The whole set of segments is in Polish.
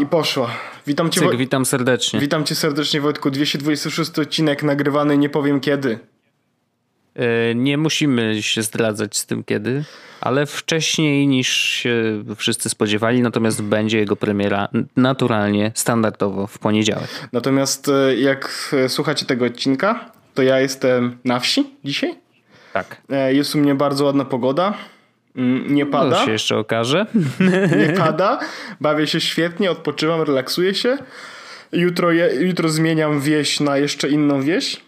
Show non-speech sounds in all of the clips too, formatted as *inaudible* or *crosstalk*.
I poszła. Witam cię, Cyk, witam serdecznie. witam cię serdecznie Wojtku. 226 odcinek nagrywany nie powiem kiedy. E, Nie musimy się zdradzać z tym kiedy, ale wcześniej niż się wszyscy spodziewali, natomiast będzie jego premiera naturalnie, standardowo w poniedziałek. Natomiast e, jak e, słuchacie tego odcinka, to ja jestem na wsi dzisiaj. Tak. Jest u mnie bardzo ładna pogoda. Mm, Nie To pada, się jeszcze okaże. *laughs* nie pada. Bawię się świetnie, odpoczywam, relaksuję się. Jutro, je, jutro zmieniam wieś na jeszcze inną wieś.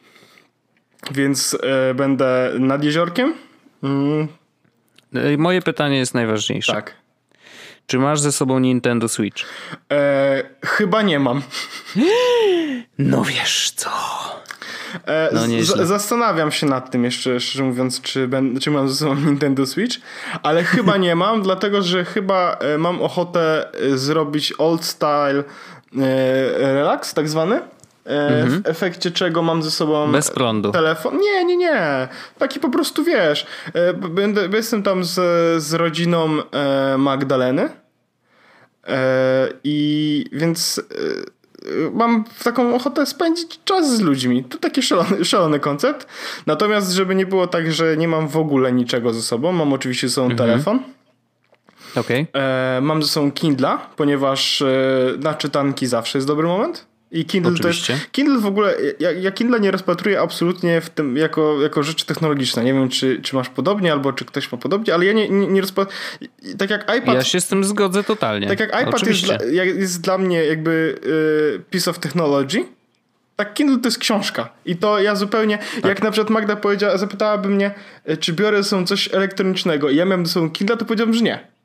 Więc e, będę nad jeziorkiem. Mm, E, Moje pytanie jest najważniejsze. tak. Czy masz ze sobą Nintendo Switch? E, chyba nie mam. *gasps* No wiesz co. E, No z- zastanawiam się nad tym jeszcze, szczerze mówiąc, czy, ben, czy mam ze sobą *laughs* Nintendo Switch, ale chyba nie mam, dlatego że chyba e, mam ochotę e, zrobić old style relax, tak zwany. E, W efekcie czego mam ze sobą Mhm. Bez prądu. telefon. Nie, nie, nie. Taki po prostu wiesz. Będę, jestem tam z, z rodziną Magdaleny. I więc mam taką ochotę spędzić czas z ludźmi. To taki szalony, *laughs* szalony koncept. Natomiast, żeby nie było tak, że nie mam w ogóle niczego ze sobą, mam oczywiście ze sobą telefon. Okej. E, mam ze sobą Kindla, ponieważ e, na czytanki zawsze jest dobry moment. I Kindle Oczywiście. jest. Kindle w ogóle. Ja, ja Kindle nie rozpatruję absolutnie w tym jako, jako rzeczy technologiczne. Nie wiem, czy, czy masz podobnie, albo czy ktoś ma podobnie, ale ja nie, nie, nie rozpatruję. Tak jak iPad. Ja się z tym zgodzę totalnie. Tak jak iPad jest dla, jest dla mnie jakby y, piece of technology, tak Kindle to jest książka. I to ja zupełnie, Tak. jak na przykład Magda powiedziała, zapytałaby mnie, y, czy biorę sobą coś elektronicznego i ja miałem ze sobą Kindle, to powiedziałbym, że nie.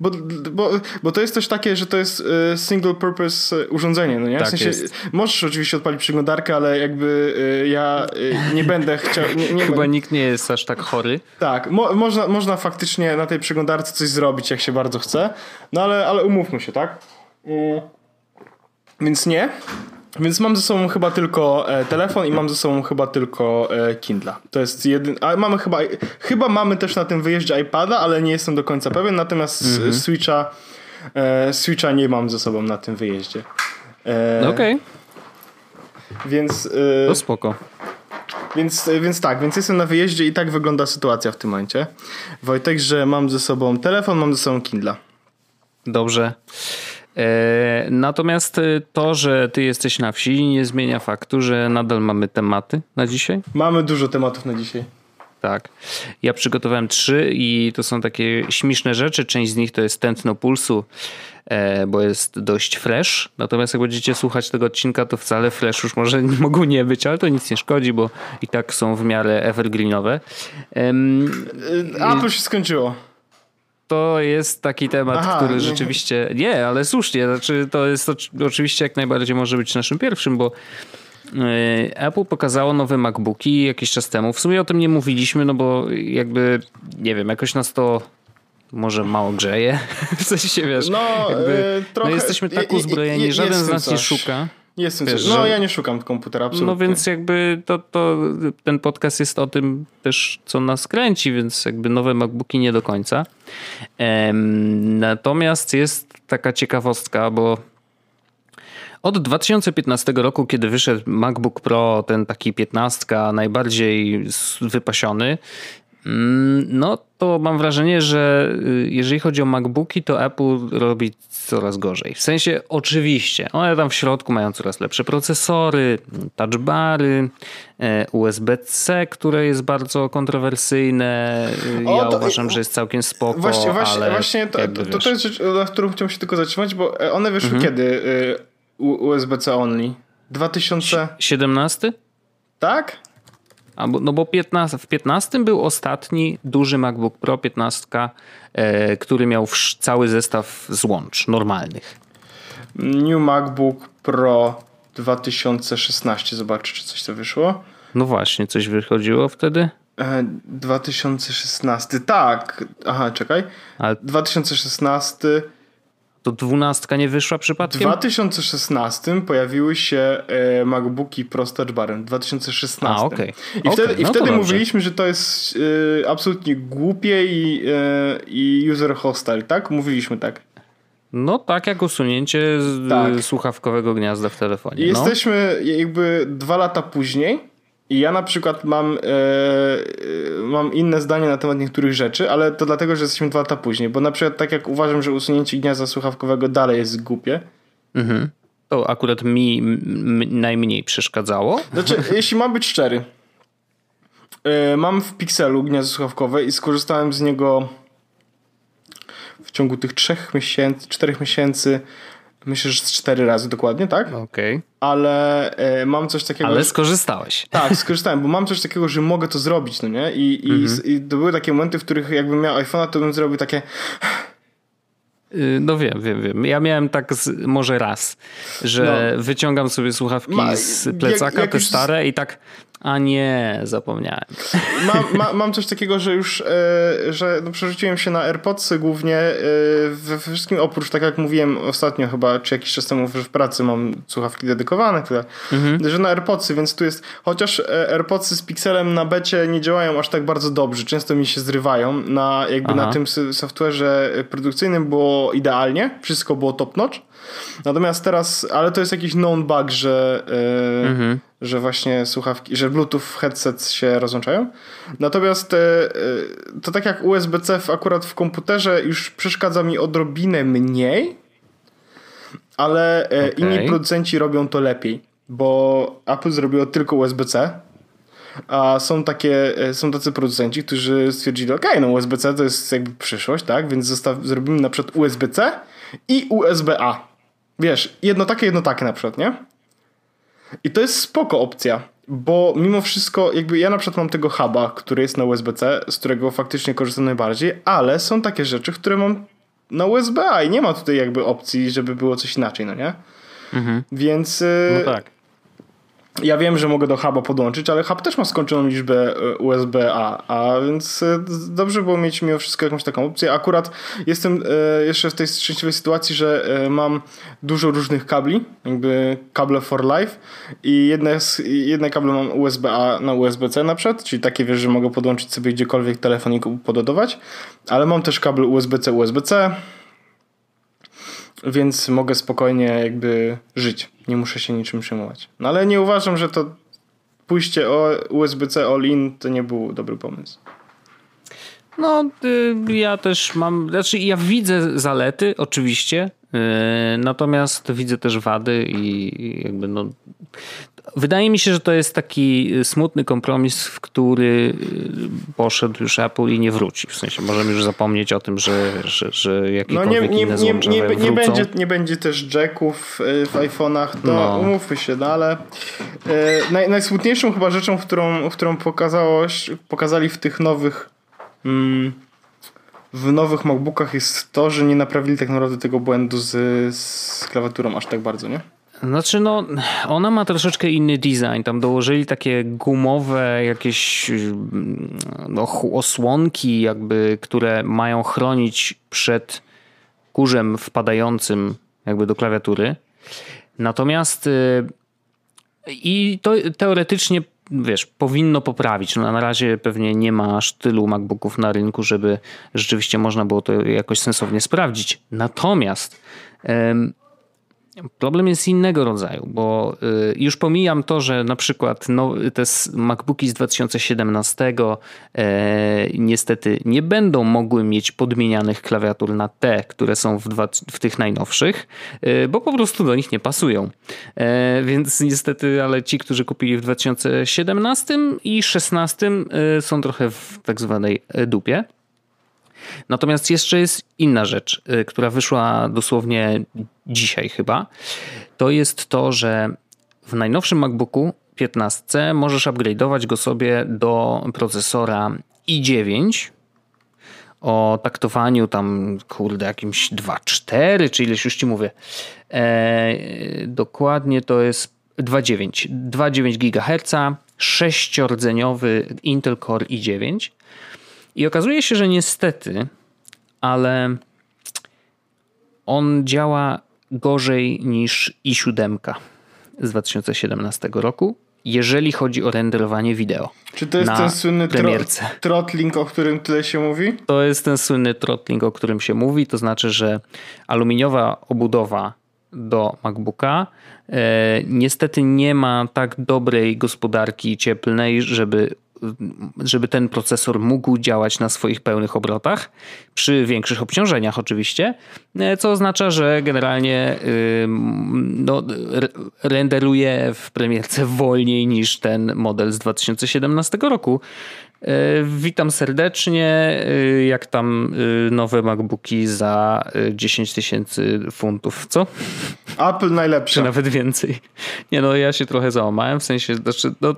Bo, bo, bo to jest też takie, że to jest y, single purpose y, urządzenie, no nie? Tak w sensie, jest. możesz oczywiście odpalić przeglądarkę, ale jakby y, ja nie będę chciał... Nie, nie Chyba nikt nie jest aż tak chory. tak, mo można, można faktycznie na tej przeglądarce coś zrobić, jak się bardzo chce, no ale, ale umówmy się, tak? Mm. Więc nie. Więc mam ze sobą chyba tylko e, telefon i mam ze sobą chyba tylko e, Kindla. To jest jeden. A mamy chyba. Chyba mamy też na tym wyjeździe iPada, ale nie jestem do końca pewien. Natomiast Mhm. s- Switcha, e, Switcha nie mam ze sobą na tym wyjeździe. E, No Okej, Więc. E, to spoko. więc, więc tak, więc jestem na wyjeździe i tak wygląda sytuacja w tym momencie. Wojtek, że mam ze sobą telefon, mam ze sobą Kindla. Dobrze. E, natomiast e, to, że ty jesteś na wsi, nie zmienia faktu, że nadal mamy tematy na dzisiaj. Mamy dużo tematów na dzisiaj. Tak. Ja przygotowałem trzy i to są takie śmieszne rzeczy. Część z nich to jest tętno pulsu, e, bo jest dość fresh. Natomiast jak będziecie słuchać tego odcinka, to wcale fresh już może nie mogą nie być, ale to nic nie szkodzi, bo i tak są w miarę evergreenowe. Em, Y, A, to się skończyło. To jest taki temat, Aha, który nie. rzeczywiście. Nie, ale słusznie. Znaczy, to jest oczy- oczywiście jak najbardziej może być naszym pierwszym, bo yy, Apple pokazało nowe MacBooki jakiś czas temu. W sumie o tym nie mówiliśmy, no bo jakby nie wiem, jakoś nas to może mało grzeje. *laughs* W sensie wiesz, No, jakby, y, trochę- no jesteśmy tak je- je- uzbrojeni, je- żaden z nas nie coś. szuka. Jestem Wiesz. No, że- ja nie szukam komputera, absolutnie. No więc jakby to, to ten podcast jest o tym też, co nas kręci, więc jakby nowe MacBooki nie do końca. Em, natomiast jest taka ciekawostka, bo od 2015 roku, kiedy wyszedł MacBook Pro, ten taki 15, najbardziej wypasiony, mm, no to mam wrażenie, że y, jeżeli chodzi o MacBooki, to Apple robi coraz gorzej. W sensie oczywiście, one tam w środku mają coraz lepsze procesory, touchbary, e, USB-C, które jest bardzo kontrowersyjne. Y, O, Ja to- uważam, że jest całkiem spoko, Właśnie, właśnie, właśnie to, to, to, jest rzecz, na którą chciałem się tylko zatrzymać, bo e, one wyszły Mhm. kiedy? U- USB-C only? 2000. 17? Tak? Albo, no bo 15, w 15 był ostatni duży MacBook Pro 15, e, który miał cały zestaw złącz normalnych. New MacBook Pro 2016. Zobaczę, czy coś to wyszło. No właśnie, coś wychodziło wtedy? E, 2016. Tak. Aha, czekaj. Ale 2016. to 12 nie wyszła W przypadkiem? 2016 pojawiły się e, MacBooki Pro z Touch Barem. W 2016. A, okej. I Okej, wtedy, i no to wtedy dobrze. mówiliśmy, że to jest e, absolutnie głupie i, e, i user hostile, tak? Mówiliśmy tak. No tak jak usunięcie z, tak. słuchawkowego gniazda w telefonie. I no. Jesteśmy jakby dwa lata później i ja na przykład mam, e, e, mam inne zdanie na temat niektórych rzeczy, ale to dlatego, że jesteśmy dwa lata później, bo na przykład tak jak uważam, że usunięcie gniazda słuchawkowego dalej jest głupie, mhm. to akurat mi najmniej przeszkadzało. Znaczy, *laughs* jeśli mam być szczery, e, mam w Pixelu gniazdo słuchawkowe i skorzystałem z niego w ciągu tych trzech miesięcy, czterech miesięcy Myślę, że z cztery razy dokładnie, tak? Okej. Okay. Ale e, mam coś takiego. Ale skorzystałeś. Tak, skorzystałem, bo mam coś takiego, że mogę to zrobić, no nie? I, i, mhm. i to były takie momenty, w których jakbym miał iPhone'a, to bym zrobił takie. Y, no wiem, wiem, wiem. Ja miałem tak z, może raz, że no. wyciągam sobie słuchawki Ma, z plecaka, jak te stare i tak a nie, zapomniałem. Mam, ma, mam coś takiego, że już e, że no, przerzuciłem się na AirPodsy głównie e, we wszystkim, oprócz tak jak mówiłem ostatnio chyba, czy jakiś czas temu w pracy mam słuchawki dedykowane, które, mhm. że na AirPodsy, więc tu jest, chociaż e, AirPodsy z Pixelem na becie nie działają aż tak bardzo dobrze, często mi się zrywają, na jakby Aha. na tym software'ze produkcyjnym było idealnie, wszystko było top notch, natomiast teraz, ale to jest jakiś known bug, że e, mhm że właśnie słuchawki, że Bluetooth headset się rozłączają. Natomiast e, to tak jak USB-C akurat w komputerze już przeszkadza mi odrobinę mniej, ale okay. Inni producenci robią to lepiej, bo Apple zrobiło tylko USB-C, a są takie, są tacy producenci, którzy stwierdzili, ok, no USB-C to jest jakby przyszłość, tak, więc zostaw, zrobimy na przykład USB-C i USB-A. Wiesz, jedno takie, jedno takie na przykład, nie? I to jest spoko opcja, bo mimo wszystko, jakby ja na przykład mam tego huba, który jest na USB-C, z którego faktycznie korzystam najbardziej, ale są takie rzeczy, które mam na USB-A i nie ma tutaj jakby opcji, żeby było coś inaczej, no nie? Mhm. Więc. Y, no tak ja wiem, że mogę do huba podłączyć, ale hub też ma skończoną liczbę e, USB-A, a więc e, dobrze było mieć mimo wszystko jakąś taką opcję. Akurat jestem e, jeszcze w tej szczęśliwej sytuacji, że mam dużo różnych kabli, jakby kable for life i jedne, jedne kable mam USB-A na USB-C na przykład, czyli takie wiesz, że mogę podłączyć sobie gdziekolwiek telefon i pododować, ale mam też kabel USB-C, USB-C, więc mogę spokojnie jakby żyć. Nie muszę się niczym przejmować. No ale nie uważam, że to pójście o USB-C all-in to nie był dobry pomysł. No, y, ja też mam, znaczy ja widzę zalety, oczywiście, y, natomiast widzę też wady i jakby no, Wydaje mi się, że to jest taki smutny kompromis, w który poszedł już Apple i nie wróci. W sensie możemy już zapomnieć o tym, że, że, że jakiekolwiek no nie, nie, inne nie, nie, nie, będzie, nie będzie też jacków y, w iPhone'ach, to no. umówmy się, no ale naj, najsmutniejszą chyba rzeczą, którą, którą pokazałoś, pokazali w tych nowych mm, w nowych MacBookach jest to, że nie naprawili tak naprawdę tego błędu z, z klawiaturą aż tak bardzo, nie? Znaczy, no, ona ma troszeczkę inny design. Tam dołożyli takie gumowe jakieś no, osłonki, jakby, które mają chronić przed kurzem wpadającym jakby do klawiatury. Natomiast y, i to teoretycznie wiesz, powinno poprawić. No, na razie pewnie nie ma aż tylu MacBooków na rynku, żeby rzeczywiście można było to jakoś sensownie sprawdzić. Natomiast Problem jest innego rodzaju, bo y, już pomijam to, że na przykład no, te MacBooki z 2017 e, niestety nie będą mogły mieć podmienianych klawiatur na te, które są w, tych najnowszych, e, bo po prostu do nich nie pasują. E, więc niestety, ale ci, którzy kupili w 2017 i 2016 są trochę w tak zwanej dupie. Natomiast jeszcze jest inna rzecz, y, która wyszła dosłownie dzisiaj chyba. To jest to, że w najnowszym MacBooku 15 możesz upgrade'ować go sobie do procesora i9 o taktowaniu tam, kurde, jakimś 2.4, czy ileś już ci mówię. E, dokładnie to jest 2.9. 2.9 GHz, sześciordzeniowy Intel Core i9 i okazuje się, że niestety, ale on działa gorzej niż i7 z 2017 roku jeżeli chodzi o renderowanie wideo. Czy to jest ten słynny tro throttling, o którym tyle się mówi? To jest ten słynny throttling, o którym się mówi. To znaczy, że aluminiowa obudowa do MacBooka e, niestety nie ma tak dobrej gospodarki cieplnej, żeby żeby ten procesor mógł działać na swoich pełnych obrotach, przy większych obciążeniach oczywiście, e, co oznacza, że generalnie no, renderuje w premierce wolniej niż ten model z 2017 roku. E, witam serdecznie. E, jak tam nowe MacBooki za 10 tysięcy funtów, co? Apple najlepszy. Czy nawet więcej. Nie no, ja się trochę załamałem, w sensie, znaczy, no,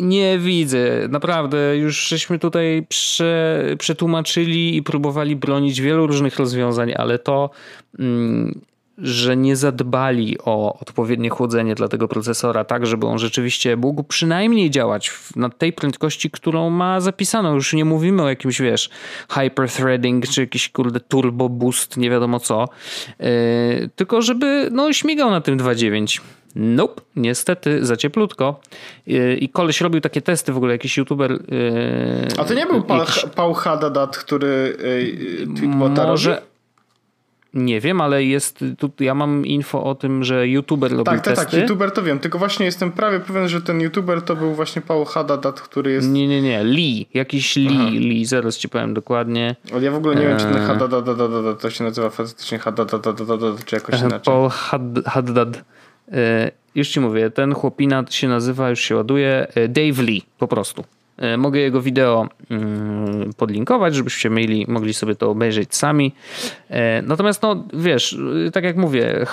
nie, widzę, naprawdę. Już żeśmy tutaj prze, przetłumaczyli i próbowali bronić wielu różnych rozwiązań, ale to, mm, że nie zadbali o odpowiednie chłodzenie dla tego procesora, tak żeby on rzeczywiście mógł przynajmniej działać na tej prędkości, którą ma zapisaną. Już nie mówimy o jakimś, wiesz, hyperthreading czy jakiś kurde turbo boost, nie wiadomo co. Yy, tylko żeby no śmigał na tym 2.9. Nope, niestety za cieplutko. I koleś robił takie testy w ogóle, jakiś youtuber. Yy, A to nie był jakiś... Paul Hadadat, który yy, Może... Nie wiem, ale jest tu, ja mam info o tym, że youtuber robił tak, tak, testy. Tak, tak, youtuber to wiem, tylko właśnie jestem prawie pewien, że ten youtuber to był właśnie Paul Hadadat, który jest... Nie, nie, nie, Lee, jakiś Lee, Aha. Lee, zaraz ci powiem dokładnie. Ale ja w ogóle nie wiem, czy ten Hadadat to się nazywa faktycznie Hadadat, czy jakoś inaczej. Paul Haddad. E, już ci mówię, ten chłopina się nazywa, już się ładuje, e, Dave Lee po prostu. E, mogę jego wideo mm, podlinkować, żebyście mieli, mogli sobie to obejrzeć sami. Natomiast, no wiesz, tak jak mówię,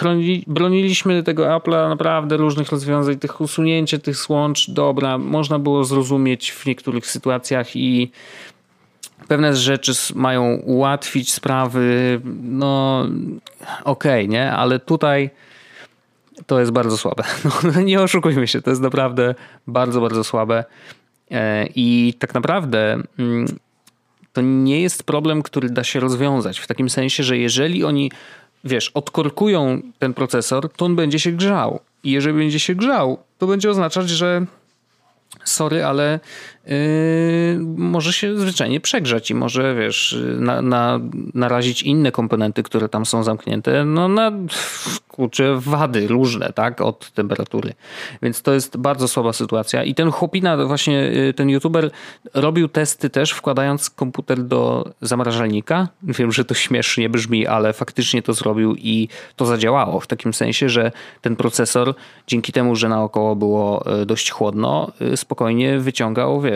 broniliśmy tego Apple'a naprawdę różnych rozwiązań, tych usunięcie tych słącz, dobra, można było zrozumieć w niektórych sytuacjach i pewne rzeczy mają ułatwić sprawy, no okej, okay, nie? Ale tutaj to jest bardzo słabe. *laughs* No, nie oszukujmy się, to jest naprawdę bardzo, bardzo słabe. E, I tak naprawdę mm, to nie jest problem, który da się rozwiązać. W takim sensie, że jeżeli oni, wiesz, odkorkują ten procesor, to on będzie się grzał. I jeżeli będzie się grzał, to będzie oznaczać, że sorry, ale może się zwyczajnie przegrzać i może, wiesz, na, na, narazić inne komponenty, które tam są zamknięte, no na kurczę, wady różne, tak, od temperatury. Więc to jest bardzo słaba sytuacja. I ten chłopina, właśnie y, ten youtuber robił testy też wkładając komputer do zamrażalnika. Wiem, że to śmiesznie brzmi, ale faktycznie to zrobił i to zadziałało. W takim sensie, że ten procesor dzięki temu, że naokoło było y, dość chłodno, spokojnie wyciągał, wiesz,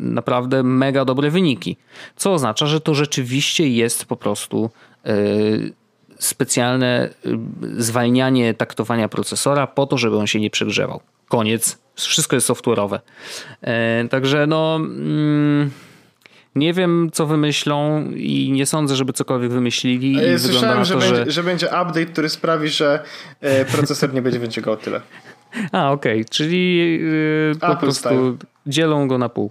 naprawdę mega dobre wyniki. Co oznacza, że to rzeczywiście jest po prostu specjalne y, zwalnianie taktowania procesora po to, żeby on się nie przegrzewał. Koniec. Wszystko jest software'owe. E, także no... Mm, nie wiem, co wymyślą i nie sądzę, żeby cokolwiek wymyślili. Ja słyszałem, że, to, będzie, że... że będzie update, który sprawi, że e, procesor nie będzie wyciągał tyle. A, okej, okay. czyli yy, po prostu style. dzielą go na pół.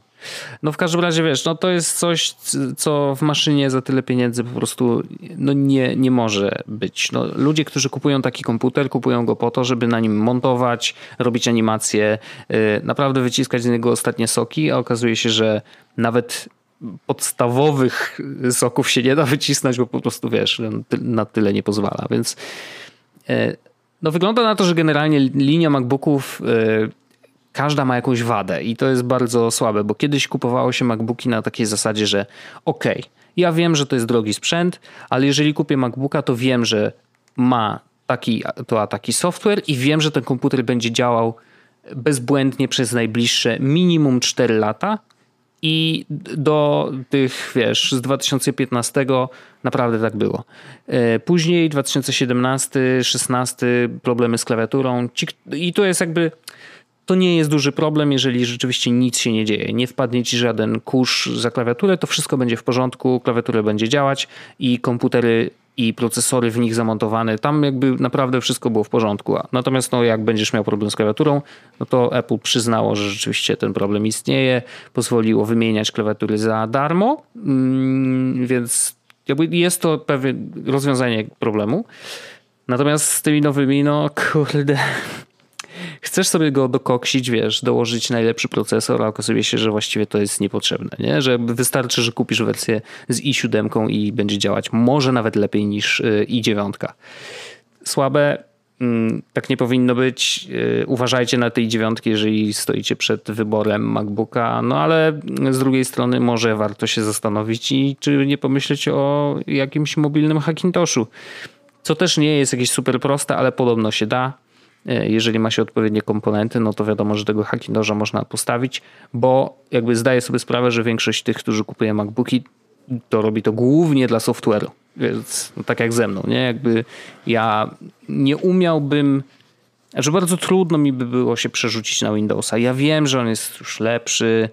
No w każdym razie wiesz, no to jest coś, co w maszynie za tyle pieniędzy po prostu no nie, nie może być. No, ludzie, którzy kupują taki komputer, kupują go po to, żeby na nim montować, robić animacje, yy, naprawdę wyciskać z niego ostatnie soki, a okazuje się, że nawet podstawowych soków się nie da wycisnąć, bo po prostu wiesz, na tyle nie pozwala, więc yy, no wygląda na to, że generalnie linia MacBooków yy, każda ma jakąś wadę i to jest bardzo słabe, bo kiedyś kupowało się MacBooki na takiej zasadzie, że okej, okay, ja wiem, że to jest drogi sprzęt, ale jeżeli kupię MacBooka, to wiem, że ma taki, to taki software i wiem, że ten komputer będzie działał bezbłędnie przez najbliższe minimum 4 lata i do tych, wiesz, z 2015 naprawdę tak było. E, później 2017, 16 problemy z klawiaturą i to jest jakby to nie jest duży problem, jeżeli rzeczywiście nic się nie dzieje. Nie wpadnie ci żaden kurz za klawiaturę, to wszystko będzie w porządku, klawiatura będzie działać i komputery i procesory w nich zamontowane, tam jakby naprawdę wszystko było w porządku. Natomiast no, jak będziesz miał problem z klawiaturą, no to Apple przyznało, że rzeczywiście ten problem istnieje, pozwoliło wymieniać klawiatury za darmo, mm, więc jakby jest to pewne rozwiązanie problemu. Natomiast z tymi nowymi, no kurde, chcesz sobie go dokoksić, wiesz, dołożyć najlepszy procesor, a okazuje się, że właściwie to jest niepotrzebne, nie? Że wystarczy, że kupisz wersję z i7 i będzie działać może nawet lepiej niż y, i9. Słabe, mm, tak nie powinno być. Y, uważajcie na tej dziewiątki, jeżeli stoicie przed wyborem MacBooka, no ale z drugiej strony może warto się zastanowić i czy nie pomyśleć o jakimś mobilnym Hackintoshu. Co też nie jest jakieś super proste, ale podobno się da. E, jeżeli ma się odpowiednie komponenty, no to wiadomo, że tego Hackintosha można postawić, bo jakby zdaję sobie sprawę, że większość tych, którzy kupuje MacBooki, to robi to głównie dla software'u. Więc no tak jak ze mną, nie? Jakby ja nie umiałbym że bardzo trudno mi by było się przerzucić na Windowsa. Ja wiem, że on jest już lepszy,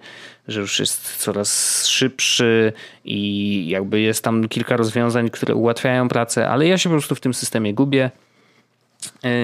że już jest coraz szybszy i jakby jest tam kilka rozwiązań, które ułatwiają pracę, ale ja się po prostu w tym systemie gubię.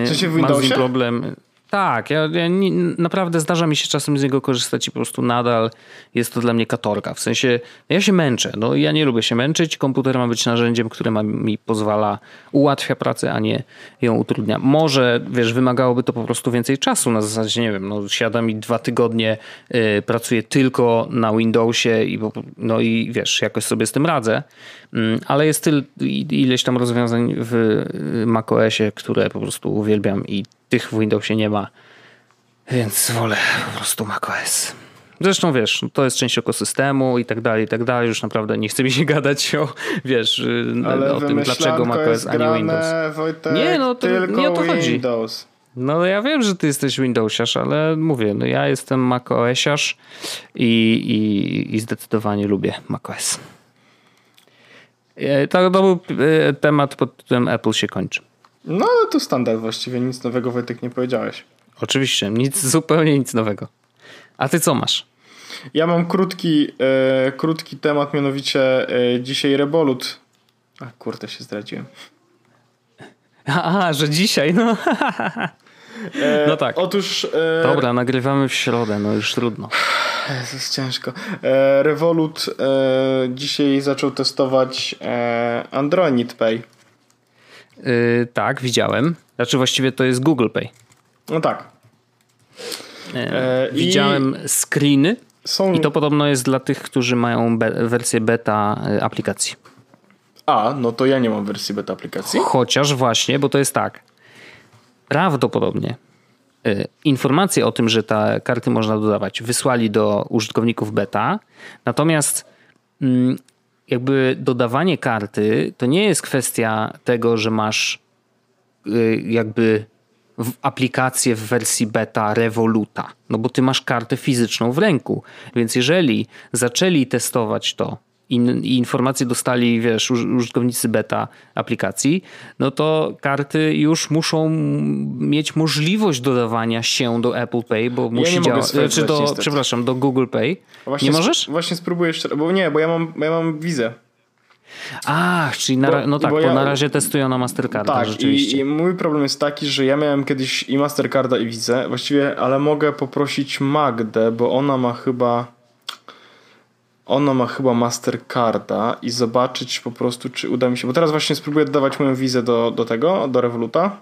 Co się w Windowsie? Mam problem. Tak, ja, ja nie, naprawdę zdarza mi się czasem z niego korzystać i po prostu nadal jest to dla mnie katorka. W sensie, ja się męczę. No, ja nie lubię się męczyć. Komputer ma być narzędziem, które ma, mi pozwala, ułatwia pracę, a nie ją utrudnia. Może, wiesz, wymagałoby to po prostu więcej czasu. Na zasadzie, nie wiem, no, siadam i dwa tygodnie y, pracuję tylko na Windowsie i, no i wiesz, jakoś sobie z tym radzę. Y, ale jest tyl, ileś tam rozwiązań w y, macOSie, które po prostu uwielbiam i tych w Windowsie nie ma, więc wolę po prostu macOS. Zresztą wiesz, to jest część ekosystemu i tak dalej, i tak dalej. Już naprawdę nie chce mi się *laughs* gadać o, wiesz, Ale o tym, dlaczego macOS, a nie Windows. Wojtek, nie, no to nie o to chodzi. Windows. No ja wiem, że ty jesteś Windowsiarz, ale mówię, no ja jestem macOSiarz i, i, i zdecydowanie lubię macOS. E, to, to był e, temat, pod którym Apple się kończy. No, to standard właściwie. Nic nowego, Wojtek, nie powiedziałeś. Oczywiście, nic, *laughs* zupełnie nic nowego. A ty co masz? Ja mam krótki, e, krótki temat, mianowicie e, dzisiaj Revolut. A kurde, się zdradziłem. *laughs* A, że dzisiaj, no. *laughs* E, no tak. Otóż. E, Dobra, nagrywamy w środę, no już trudno. Jest ciężko. E, Revolut e, dzisiaj zaczął testować Android Pay. Yy, tak, widziałem. Znaczy właściwie to jest Google Pay. No tak. Yy, widziałem screeny są... i to podobno jest dla tych, którzy mają be wersję beta aplikacji. A, no to ja nie mam wersji beta aplikacji. Chociaż właśnie, bo to jest tak. Prawdopodobnie y, informacje o tym, że te karty można dodawać, wysłali do użytkowników beta, natomiast mm, jakby dodawanie karty to nie jest kwestia tego, że masz y, jakby aplikację w wersji beta Revoluta, no bo ty masz kartę fizyczną w ręku. Więc jeżeli zaczęli testować to i informacje dostali, wiesz, użytkownicy beta aplikacji, no to karty już muszą mieć możliwość dodawania się do Apple Pay, bo musi ja działać, czy do, niestety. przepraszam, do Google Pay. Właśnie nie możesz? Właśnie spróbuję jeszcze, bo nie, bo ja mam, ja mam wizę. Ach, czyli na, bo, no tak, bo, ja, na razie testują na Mastercarda tak, rzeczywiście. I, I mój problem jest taki, że ja miałem kiedyś i Mastercarda i Vizę, właściwie, ale mogę poprosić Magdę, bo ona ma chyba ona ma chyba Mastercarda i zobaczyć po prostu, czy uda mi się. Bo teraz właśnie spróbuję dodawać moją wizę do, do tego, do Revoluta.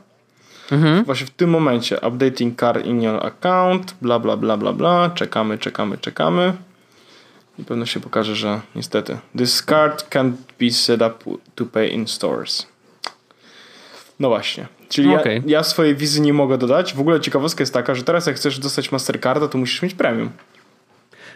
Mhm. Właśnie w tym momencie updating card in your account, bla bla bla bla bla. Czekamy, czekamy, czekamy. I pewno się pokaże, że niestety this card can't be set up to pay in stores. No właśnie. Czyli okay. ja, ja swojej wizy nie mogę dodać. W ogóle ciekawostka jest taka, że teraz jak chcesz dostać Mastercarda, to musisz mieć premium.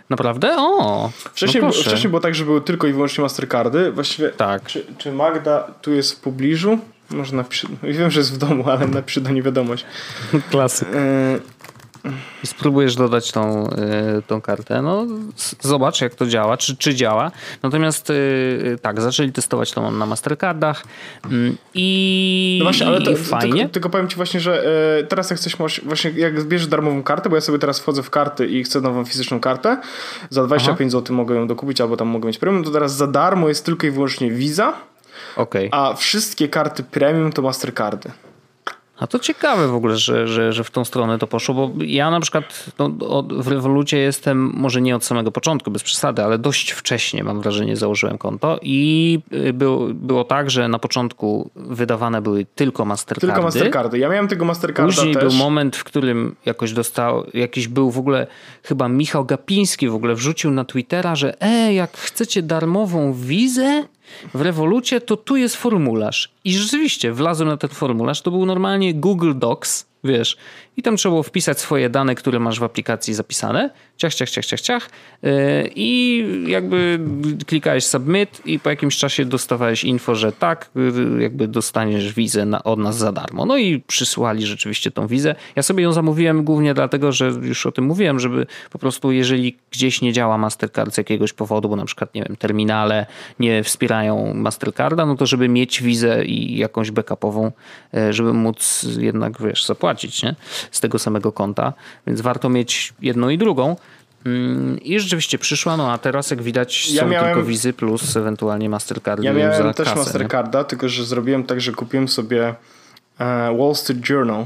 Naprawdę? O! Wcześniej, no wcześniej było tak, że były tylko i wyłącznie Mastercardy. Właściwie, tak. czy, czy Magda tu jest w pobliżu? Może napisze, wiem, że jest w domu, ale napisze do niej wiadomość. *laughs* Klasyk. I spróbujesz dodać tą, y, tą kartę. No, zobacz, jak to działa, czy, czy działa. Natomiast y, tak, zaczęli testować to na Mastercardach mm, i, no właśnie, ale to, fajnie. Tylko, tylko, powiem ci właśnie, że y, teraz jak chcesz, właśnie jak zbierzesz darmową kartę, bo ja sobie teraz wchodzę w karty i chcę nową fizyczną kartę, za 25 Aha. zł mogę ją dokupić albo tam mogę mieć premium, to teraz za darmo jest tylko i wyłącznie Visa, okay. a wszystkie karty premium to Mastercardy. A to ciekawe w ogóle, że, że, że w tą stronę to poszło, bo ja na przykład no, w Revolucie jestem może nie od samego początku, bez przesady, ale dość wcześnie mam wrażenie założyłem konto i y, było, było tak, że na początku wydawane były tylko Mastercardy. Tylko Mastercardy. Ja miałem tego Mastercarda Później też. był moment, w którym jakoś dostał, jakiś był w ogóle, chyba Michał Gapiński w ogóle wrzucił na Twittera, że e, jak chcecie darmową wizę, w Revolucie to tu jest formularz. I rzeczywiście wlazłem na ten formularz. To był normalnie Google Docs, wiesz. I tam trzeba było wpisać swoje dane, które masz w aplikacji zapisane. Ciach, ciach, ciach, ciach, ciach. Yy, I jakby klikałeś submit i po jakimś czasie dostawałeś info, że tak, yy, jakby dostaniesz wizę na, od nas za darmo. No i przysłali rzeczywiście tą wizę. Ja sobie ją zamówiłem głównie dlatego, że już o tym mówiłem, żeby po prostu jeżeli gdzieś nie działa Mastercard z jakiegoś powodu, bo na przykład, nie wiem, terminale nie wspierają Mastercarda, no to żeby mieć wizę i jakąś backupową, yy, żeby móc jednak, wiesz, zapłacić, nie? Z tego samego konta, więc warto mieć jedną i drugą. Mm, I rzeczywiście przyszła, no a teraz jak widać są ja miałem, tylko wizy plus ewentualnie Mastercardy Ja miałem też kasę, Mastercarda, nie? tylko że zrobiłem tak, że kupiłem sobie e, Wall Street Journal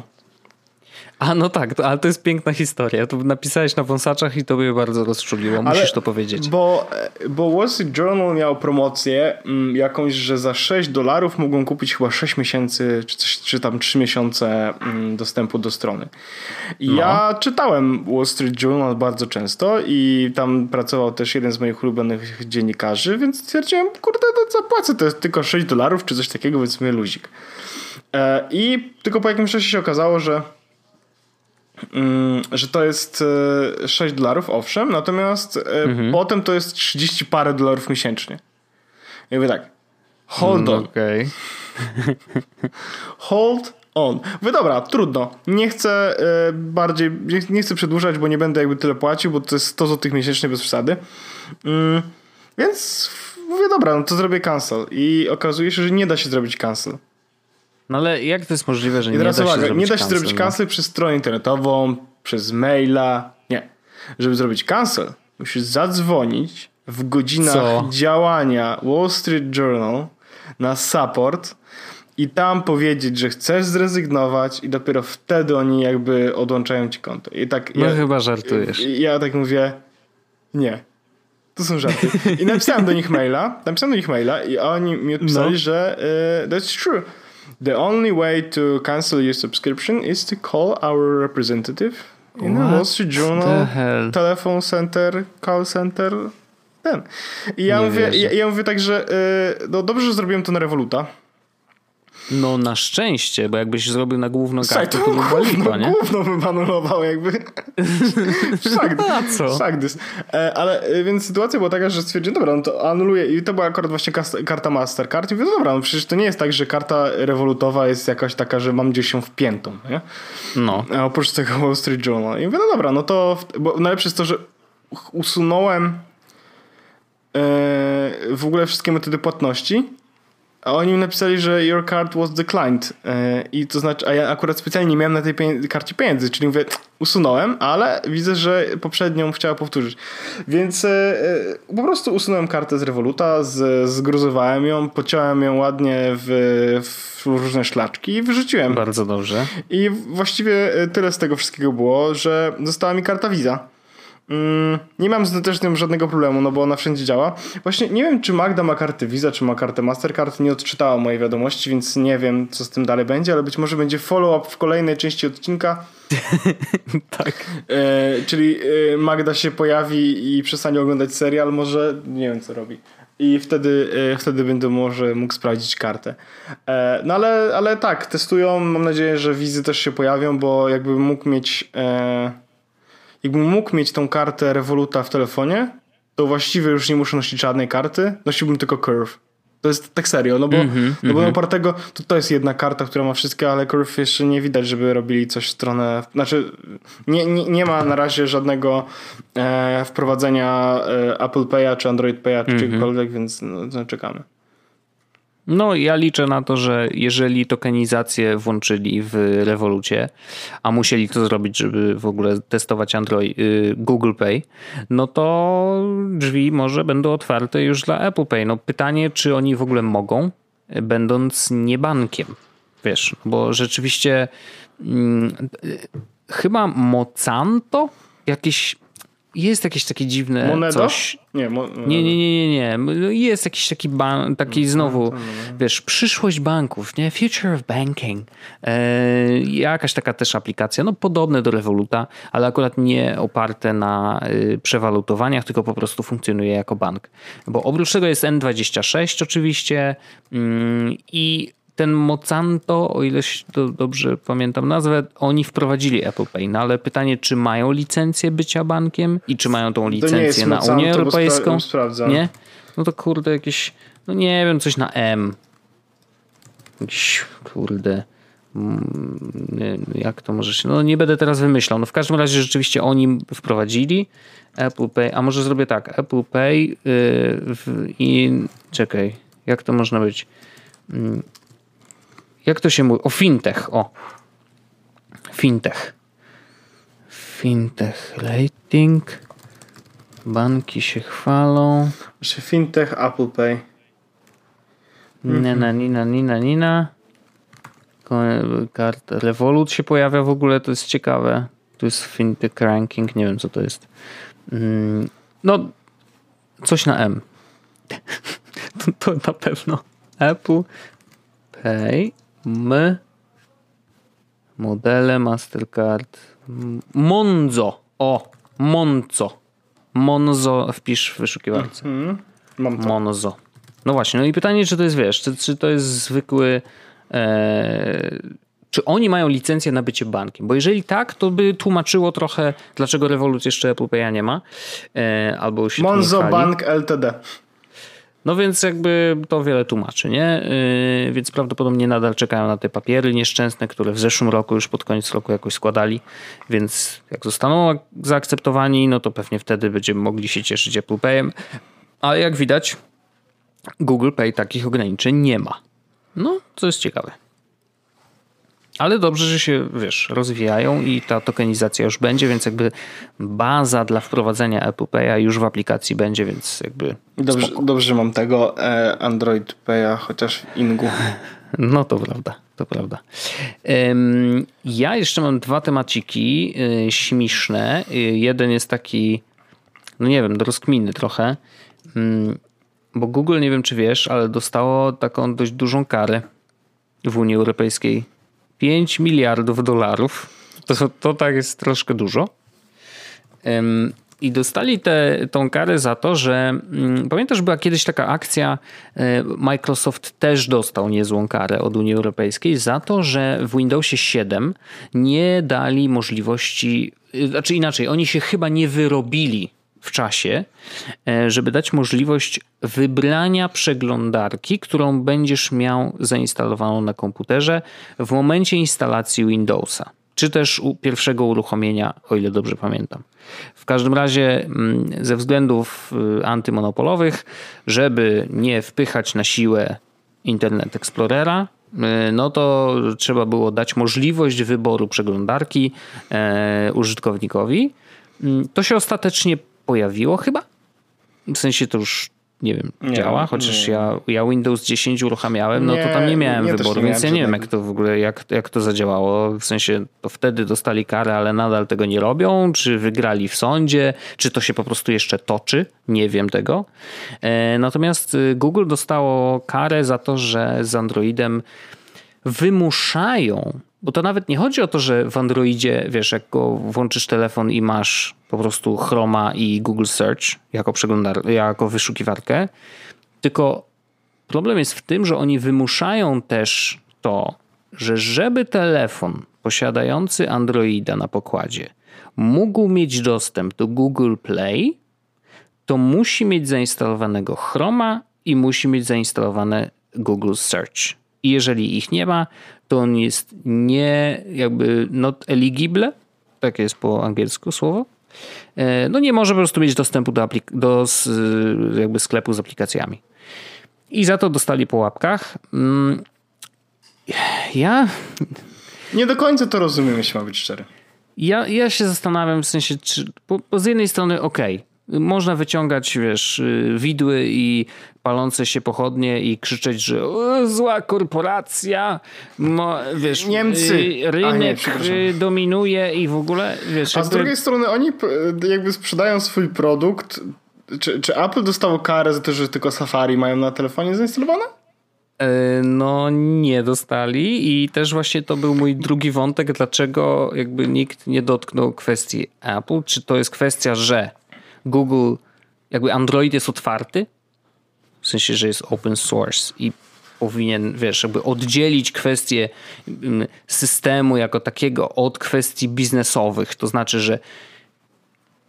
a no tak, ale to jest piękna historia. To napisałeś na wąsaczach i to mnie bardzo rozczuliło. Musisz ale, to powiedzieć. Bo, bo Wall Street Journal miał promocję mm, jakąś, że za 6 dolarów mogą kupić chyba 6 miesięcy, czy, coś, czy tam 3 miesiące mm, dostępu do strony. I no. ja czytałem Wall Street Journal bardzo często i tam pracował też jeden z moich ulubionych dziennikarzy, więc stwierdziłem, kurde, to zapłacę, to jest tylko 6 dolarów, czy coś takiego, więc mnie luzik. E, I tylko po jakimś czasie się okazało, że że to jest 6 e, dolarów, owszem, natomiast e, mhm. potem to jest 30 parę dolarów miesięcznie. I mówię tak, hold on. Okay. *laughs* hold on. Mówię, dobra, trudno. Nie chcę e, bardziej, nie chcę przedłużać, bo nie będę jakby tyle płacił, bo to jest 100 zł miesięcznie bez przesady. Mm, więc mówię, dobra, no to zrobię cancel. I okazuje się, że nie da się zrobić cancel. No ale jak to jest możliwe, że I nie da się uwaga, zrobić Nie da się cancel, zrobić cancel no? przez stronę internetową, przez maila. Nie. Żeby zrobić cancel, musisz zadzwonić w godzinach Co? działania Wall Street Journal na support i tam powiedzieć, że chcesz zrezygnować i dopiero wtedy oni jakby odłączają ci konto. I tak no ja, chyba żartujesz. Ja tak mówię, nie. To są żarty. I napisałem do nich maila, napisałem do nich maila i oni mi odpisali, no. że uh, that's true. The only way to cancel your subscription is to call our representative in What the Wall Street Journal, telephone center, call center, ten. I ja, mówię, ja, ja mówię tak, że yy, no dobrze, że zrobiłem to na Revoluta, no na szczęście, bo jakbyś zrobił na główną kartę, to by była lipa, nie? Główno by anulował jakby. *laughs* Szak, A co? Szakdys. E, ale e, więc sytuacja była taka, że stwierdziłem, dobra, no to anuluję i to była akurat właśnie karta Mastercard i mówię, no dobra, no przecież to nie jest tak, że karta rewolutowa jest jakaś taka, że mam gdzieś ją wpiętą, nie? No. A oprócz tego Wall Street Journal. I mówię, no dobra, no to, bo najlepsze jest to, że usunąłem e, w ogóle wszystkie metody płatności a oni mi napisali, że your card was declined. E, I to znaczy, a ja akurat specjalnie nie miałem na tej pieniędzy, karcie pieniędzy, czyli mówię, usunąłem, ale widzę, że poprzednią chciała powtórzyć. Więc e, e, po prostu usunąłem kartę z Revoluta, z, zgruzowałem ją, pociąłem ją ładnie w, w różne szlaczki i wyrzuciłem. Bardzo dobrze. I właściwie tyle z tego wszystkiego było, że została mi karta Visa. Mm, nie mam z też tym żadnego problemu, no bo ona wszędzie działa. Właśnie nie wiem, czy Magda ma kartę Visa, czy ma kartę Mastercard. Nie odczytała mojej wiadomości, więc nie wiem, co z tym dalej będzie, ale być może będzie follow-up w kolejnej części odcinka. *laughs* tak. E, czyli e, Magda się pojawi i przestanie oglądać serial, może nie wiem, co robi. I wtedy, e, wtedy będę może mógł sprawdzić kartę. E, no ale, ale tak, testują. Mam nadzieję, że wizy też się pojawią, bo jakbym mógł mieć e, jakbym mógł mieć tą kartę Revoluta w telefonie, to właściwie już nie muszę nosić żadnej karty, nosiłbym tylko Curve. To jest tak serio, no bo, mm -hmm, no bo mm -hmm. opartego, to, to jest jedna karta, która ma wszystkie, ale Curve jeszcze nie widać, żeby robili coś w stronę, znaczy nie, nie, nie ma na razie żadnego e, wprowadzenia e, Apple Pay'a czy Android Pay'a czy mm -hmm. czegokolwiek, więc no, czekamy. No, ja liczę na to, że jeżeli tokenizację włączyli w rewolucie, a musieli to zrobić, żeby w ogóle testować Android, y, Google Pay, no to drzwi może będą otwarte już dla Apple Pay. No pytanie, czy oni w ogóle mogą, będąc nie bankiem. wiesz, bo rzeczywiście hmm, chyba Mocanto jakieś jest jakieś takie dziwne Monedo? coś. Nie, mo... Nie, nie, nie, nie, nie. Jest jakiś taki ban, taki znowu, wiesz, przyszłość banków, nie? Future of banking. E, jakaś taka też aplikacja, no podobne do Revoluta, ale akurat nie oparte na y, przewalutowaniach, tylko po prostu funkcjonuje jako bank. Bo oprócz tego jest N26 oczywiście mm, i ten Mocanto, o ile do, dobrze pamiętam nazwę, oni wprowadzili Apple Pay, no ale pytanie, czy mają licencję bycia bankiem i czy mają tą licencję na Unię Europejską? Spra nie? No to kurde jakieś, no nie wiem, coś na M. Jakiś, kurde, mm, jak to może się, no nie będę teraz wymyślał. No w każdym razie rzeczywiście oni wprowadzili Apple Pay, a może zrobię tak, Apple Pay yy, w, i czekaj, jak to można być? Jak to się mówi? O fintech, o. Fintech. Fintech rating. Banki się chwalą. Czy fintech, Apple Pay. Nina, nina, nina, nina. Karta Revolut się pojawia w ogóle, to jest ciekawe. Tu jest fintech ranking, nie wiem co to jest. Mm, no, coś na M. *laughs* To, to na pewno. Apple Pay My. Modele Mastercard. Monzo. O, Monzo. Monzo wpisz w wyszukiwarce. Mam to. Monzo. No właśnie, no i pytanie, czy to jest, wiesz, czy, czy to jest zwykły... E, czy oni mają licencję na bycie bankiem? Bo jeżeli tak, to by tłumaczyło trochę, dlaczego Revolut jeszcze Apple Pay'a nie ma. E, albo się Monzo Bank Ltd. No więc jakby to wiele tłumaczy, nie? Yy, więc prawdopodobnie nadal czekają na te papiery nieszczęsne, które w zeszłym roku już pod koniec roku jakoś składali, więc jak zostaną zaakceptowani, no to pewnie wtedy będziemy mogli się cieszyć Apple Payem. Ale jak widać, Google Pay takich ograniczeń nie ma. No, co jest ciekawe. Ale dobrze, że się, wiesz, rozwijają i ta tokenizacja już będzie, więc jakby baza dla wprowadzenia Apple Pay'a już w aplikacji będzie, więc jakby Dobrze, dobrze że mam tego e, Android Pay'a, chociaż w Ingu. *laughs* No to prawda, to prawda. Ja jeszcze mam dwa temaciki y, śmieszne. Y, jeden jest taki, no nie wiem, do rozkminy trochę, mm, bo Google, nie wiem czy wiesz, ale dostało taką dość dużą karę w Unii Europejskiej 5 miliardów dolarów. To, to tak jest troszkę dużo. I dostali tę tą karę za to, że mm, pamiętasz, była kiedyś taka akcja, e, Microsoft też dostał niezłą karę od Unii Europejskiej za to, że w Windowsie 7 nie dali możliwości, y, znaczy inaczej, oni się chyba nie wyrobili w czasie, e, żeby dać możliwość wybrania przeglądarki, którą będziesz miał zainstalowaną na komputerze w momencie instalacji Windowsa, czy też pierwszego uruchomienia, o ile dobrze pamiętam. W każdym razie, mm, ze względów y, antymonopolowych, żeby nie wpychać na siłę Internet Explorera, y, no to trzeba było dać możliwość wyboru przeglądarki e, użytkownikowi. Mm, to się ostatecznie pojawiło chyba. W sensie to już nie wiem, nie, działa, chociaż nie. Ja, ja Windows 10 uruchamiałem, no to tam nie miałem wyboru, nie więc ja nie wiem jak to w ogóle, jak, jak to zadziałało. W sensie to wtedy dostali karę, ale nadal tego nie robią, czy wygrali w sądzie, czy to się po prostu jeszcze toczy, nie wiem tego. E, natomiast y, Google dostało karę za to, że z Androidem wymuszają bo to nawet nie chodzi o to, że w Androidzie, wiesz, jak go włączysz telefon i masz po prostu Chroma i Google Search jako przeglądar, jako wyszukiwarkę, tylko problem jest w tym, że oni wymuszają też to, że żeby telefon posiadający Androida na pokładzie mógł mieć dostęp do Google Play, to musi mieć zainstalowanego Chroma i musi mieć zainstalowane Google Search. I jeżeli ich nie ma, to on jest nie jakby not eligible, takie jest po angielsku słowo, e, no nie może po prostu mieć dostępu do, do jakby sklepu z aplikacjami. I za to dostali po łapkach. Mm, ja... Nie do końca to rozumiem, jeśli ma być szczery. Ja, ja się zastanawiam w sensie, czy, bo, bo z jednej strony okej, okay, Można wyciągać, wiesz, y, widły i palące się pochodnie i krzyczeć, że zła korporacja, mo, wiesz, Niemcy, rynek nie, dominuje i w ogóle, wiesz. A jakby... z drugiej strony oni jakby sprzedają swój produkt. Czy, czy Apple dostało karę za to, że tylko Safari mają na telefonie zainstalowane? E, no nie dostali i też właśnie to był mój drugi wątek, dlaczego jakby nikt nie dotknął kwestii Apple. Czy to jest kwestia, że Google, jakby Android jest otwarty, w sensie, że jest open source i powinien, wiesz, jakby oddzielić kwestię mm, systemu jako takiego od kwestii biznesowych. To znaczy, że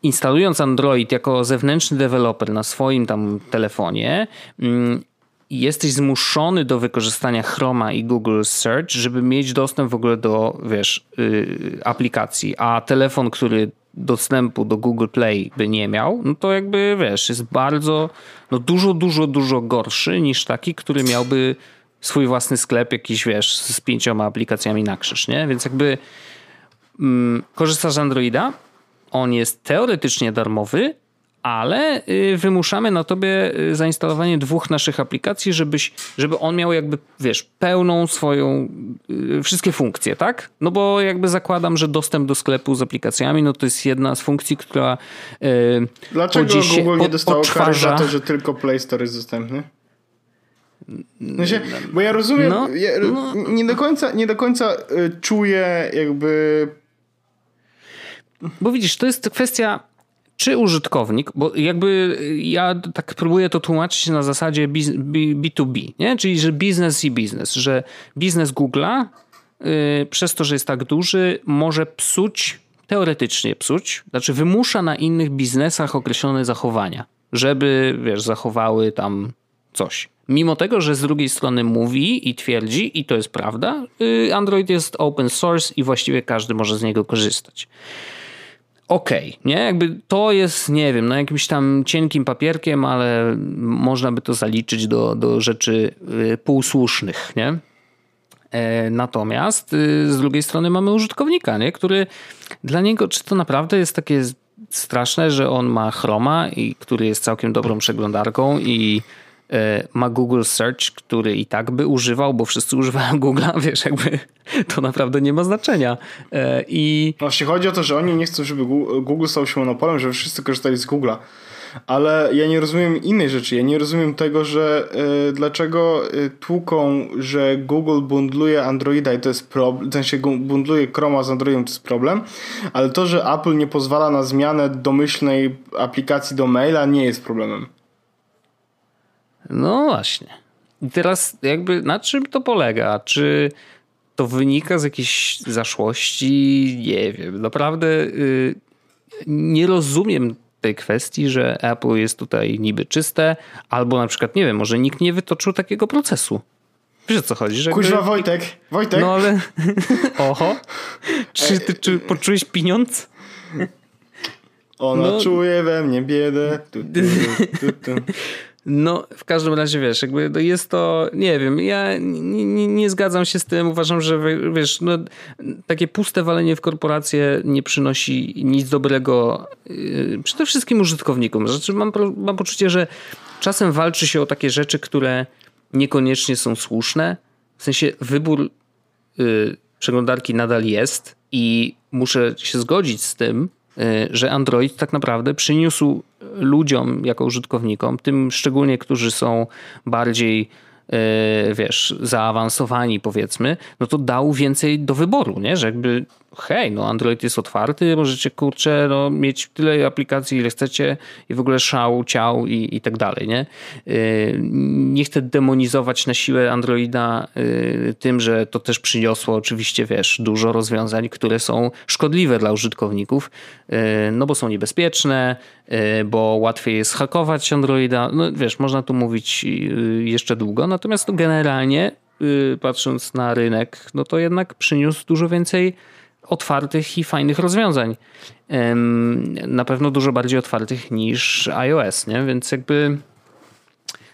instalując Android jako zewnętrzny deweloper na swoim tam telefonie, mm, jesteś zmuszony do wykorzystania Chroma i Google Search, żeby mieć dostęp w ogóle do, wiesz, yy, aplikacji, a telefon, który dostępu do Google Play by nie miał, no to jakby wiesz, jest bardzo, no dużo, dużo, dużo gorszy niż taki, który miałby swój własny sklep jakiś, wiesz, z pięcioma aplikacjami na krzyż, nie? Więc jakby mm, korzystasz z Androida, on jest teoretycznie darmowy, ale y, wymuszamy na tobie y, zainstalowanie dwóch naszych aplikacji, żebyś, żeby on miał jakby, wiesz, pełną swoją, y, wszystkie funkcje, tak? No bo jakby zakładam, że dostęp do sklepu z aplikacjami, no to jest jedna z funkcji, która Dlaczego Google nie dostało kary za to, że tylko Play Store jest dostępny? Znaczy, bo ja rozumiem, no, ja no. nie do końca, nie do końca czuję jakby... Bo widzisz, to jest kwestia czy użytkownik, bo jakby ja tak próbuję to tłumaczyć na zasadzie B2B, nie? czyli że biznes i biznes, że biznes Google'a yy, przez to, że jest tak duży, może psuć, teoretycznie psuć, znaczy wymusza na innych biznesach określone zachowania, żeby, wiesz, zachowały tam coś. Mimo tego, że z drugiej strony mówi i twierdzi, i to jest prawda, yy, Android jest open source i właściwie każdy może z niego korzystać okej, okay, nie? Jakby to jest, nie wiem, no jakimś tam cienkim papierkiem, ale można by to zaliczyć do, do rzeczy y, półsłusznych, nie? E, natomiast y, z drugiej strony mamy użytkownika, nie? który dla niego, czy to naprawdę jest takie straszne, że on ma Chroma, i który jest całkiem dobrą przeglądarką i ma Google Search, który i tak by używał, bo wszyscy używają Google'a, *laughs* wiesz, jakby to naprawdę nie ma znaczenia. E, I Właśnie chodzi o to, że oni nie chcą, żeby Google stał się monopolem, żeby wszyscy korzystali z Google'a. Ale ja nie rozumiem innej rzeczy. Ja nie rozumiem tego, że y, dlaczego tłuką, że Google bundluje Androida i to jest problem, w sensie bundluje Chroma z Androidem to jest problem, ale to, że Apple nie pozwala na zmianę domyślnej aplikacji do maila nie jest problemem. No właśnie. I teraz jakby na czym to polega? Czy to wynika z jakiejś zaszłości? Nie wiem. Naprawdę yy, nie rozumiem tej kwestii, że Apple jest tutaj niby czyste, albo na przykład, nie wiem, może nikt nie wytoczył takiego procesu. Wiesz o co chodzi? Że Kuźwa jakby... Wojtek, Wojtek. No ale... *laughs* Oho. Czy ty czy poczułeś pieniądz? Ona no... czuje we mnie biedę. Tu, tu, tu, *laughs* no, w każdym razie wiesz, jakby no jest to, nie wiem, ja nie, nie, zgadzam się z tym. Uważam, że wiesz, no, takie puste walenie w korporacje nie przynosi nic dobrego yy, przede wszystkim użytkownikom. Znaczy, mam, mam poczucie, że czasem walczy się o takie rzeczy, które niekoniecznie są słuszne. W sensie wybór yy, przeglądarki nadal jest i muszę się zgodzić z tym, Y, że Android tak naprawdę przyniósł ludziom jako użytkownikom, tym szczególnie, którzy są bardziej y, wiesz, zaawansowani powiedzmy, no to dał więcej do wyboru, nie? Że jakby hej, no Android jest otwarty, możecie kurczę no, mieć tyle aplikacji, ile chcecie i w ogóle szał, ciał i, i tak dalej, nie? Y, nie chcę demonizować na siłę Androida y, tym, że to też przyniosło oczywiście, wiesz, dużo rozwiązań, które są szkodliwe dla użytkowników, y, no bo są niebezpieczne, bo łatwiej jest hakować Androida, no wiesz, można tu mówić jeszcze długo, natomiast generalnie patrząc na rynek, no to jednak przyniósł dużo więcej otwartych i fajnych rozwiązań. Na pewno dużo bardziej otwartych niż iOS, nie? Więc jakby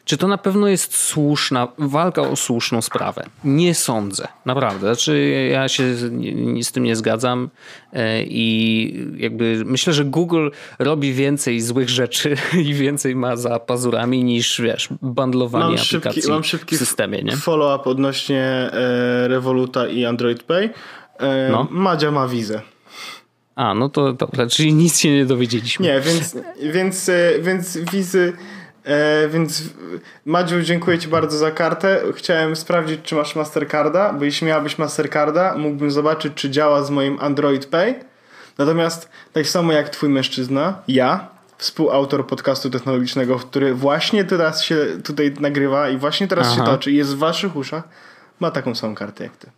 czy to na pewno jest słuszna, walka o słuszną sprawę? Nie sądzę, naprawdę. Znaczy, ja się z, z tym nie zgadzam e, i jakby myślę, że Google robi więcej złych rzeczy *laughs* i więcej ma za pazurami niż, wiesz, bandlowanie mam aplikacji szybki, mam szybki w systemie, nie? follow-up odnośnie e, Revoluta i Android Pay. E, no. Madzia ma wizę. A, no to dobra, czyli nic się nie dowiedzieliśmy. Nie, więc, więc, e, więc wizy E, więc Madziu, dziękuję Ci bardzo za kartę. Chciałem sprawdzić, czy masz Mastercarda, bo jeśli miałabyś Mastercarda, mógłbym zobaczyć, czy działa z moim Android Pay. Natomiast tak samo jak Twój mężczyzna, ja, współautor podcastu technologicznego, który właśnie teraz się tutaj nagrywa i właśnie teraz Aha. się toczy i jest w Waszych uszach, ma taką samą kartę jak Ty.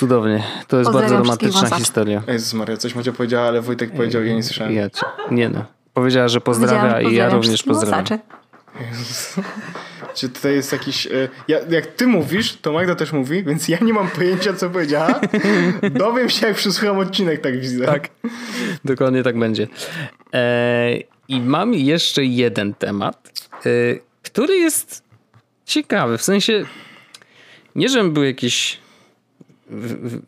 Cudownie. To jest bardzo romantyczna historia. Jezus Maria, coś Macie powiedziała, ale Wojtek powiedział, ja nie słyszałem. Ja cię. Nie no. Powiedziała, że pozdrawia i ja również pozdrawiam. Czy tutaj jest jakiś. E, ja, jak ty mówisz, to Magda też mówi, więc ja nie mam pojęcia, co powiedziała. Dowiem się, jak przesłucham odcinek, tak widzę. Tak. Dokładnie tak będzie. E, I mam jeszcze jeden temat, e, który jest ciekawy. W sensie, nie żebym był jakiś.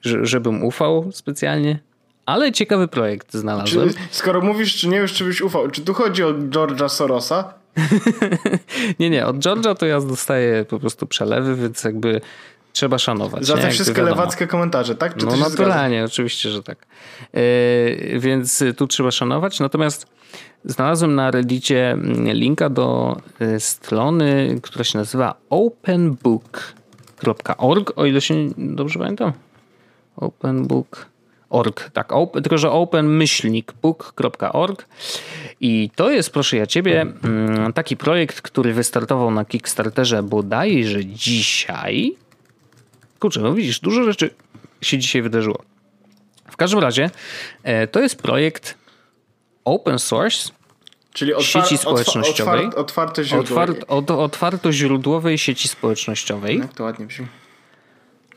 Żebym ufał specjalnie, ale ciekawy projekt znalazłem. Czy, skoro mówisz, czy nie wiesz, czy byś ufał, czy tu chodzi o George'a Sorosa? *laughs* nie, nie, od George'a to ja dostaję po prostu przelewy, więc jakby trzeba szanować. Za te wszystkie lewackie komentarze, tak? Czy no naturalnie, oczywiście, że tak. Yy, więc tu trzeba szanować. Natomiast znalazłem na Reddicie mm, linka do e, strony, która się nazywa openbook.org, o ile się dobrze pamiętam. Openbook org, tak, open, tylko że open-book.org i to jest, proszę ja ciebie, mm, taki projekt, który wystartował na Kickstarterze bodajże dzisiaj. Kurczę, no widzisz, dużo rzeczy się dzisiaj wydarzyło. W każdym razie e, to jest projekt open source, Czyli otwar sieci społecznościowej. Otwar otwarte źródłowej. Otwartoźródłowej sieci społecznościowej. Jak to ładnie brzmi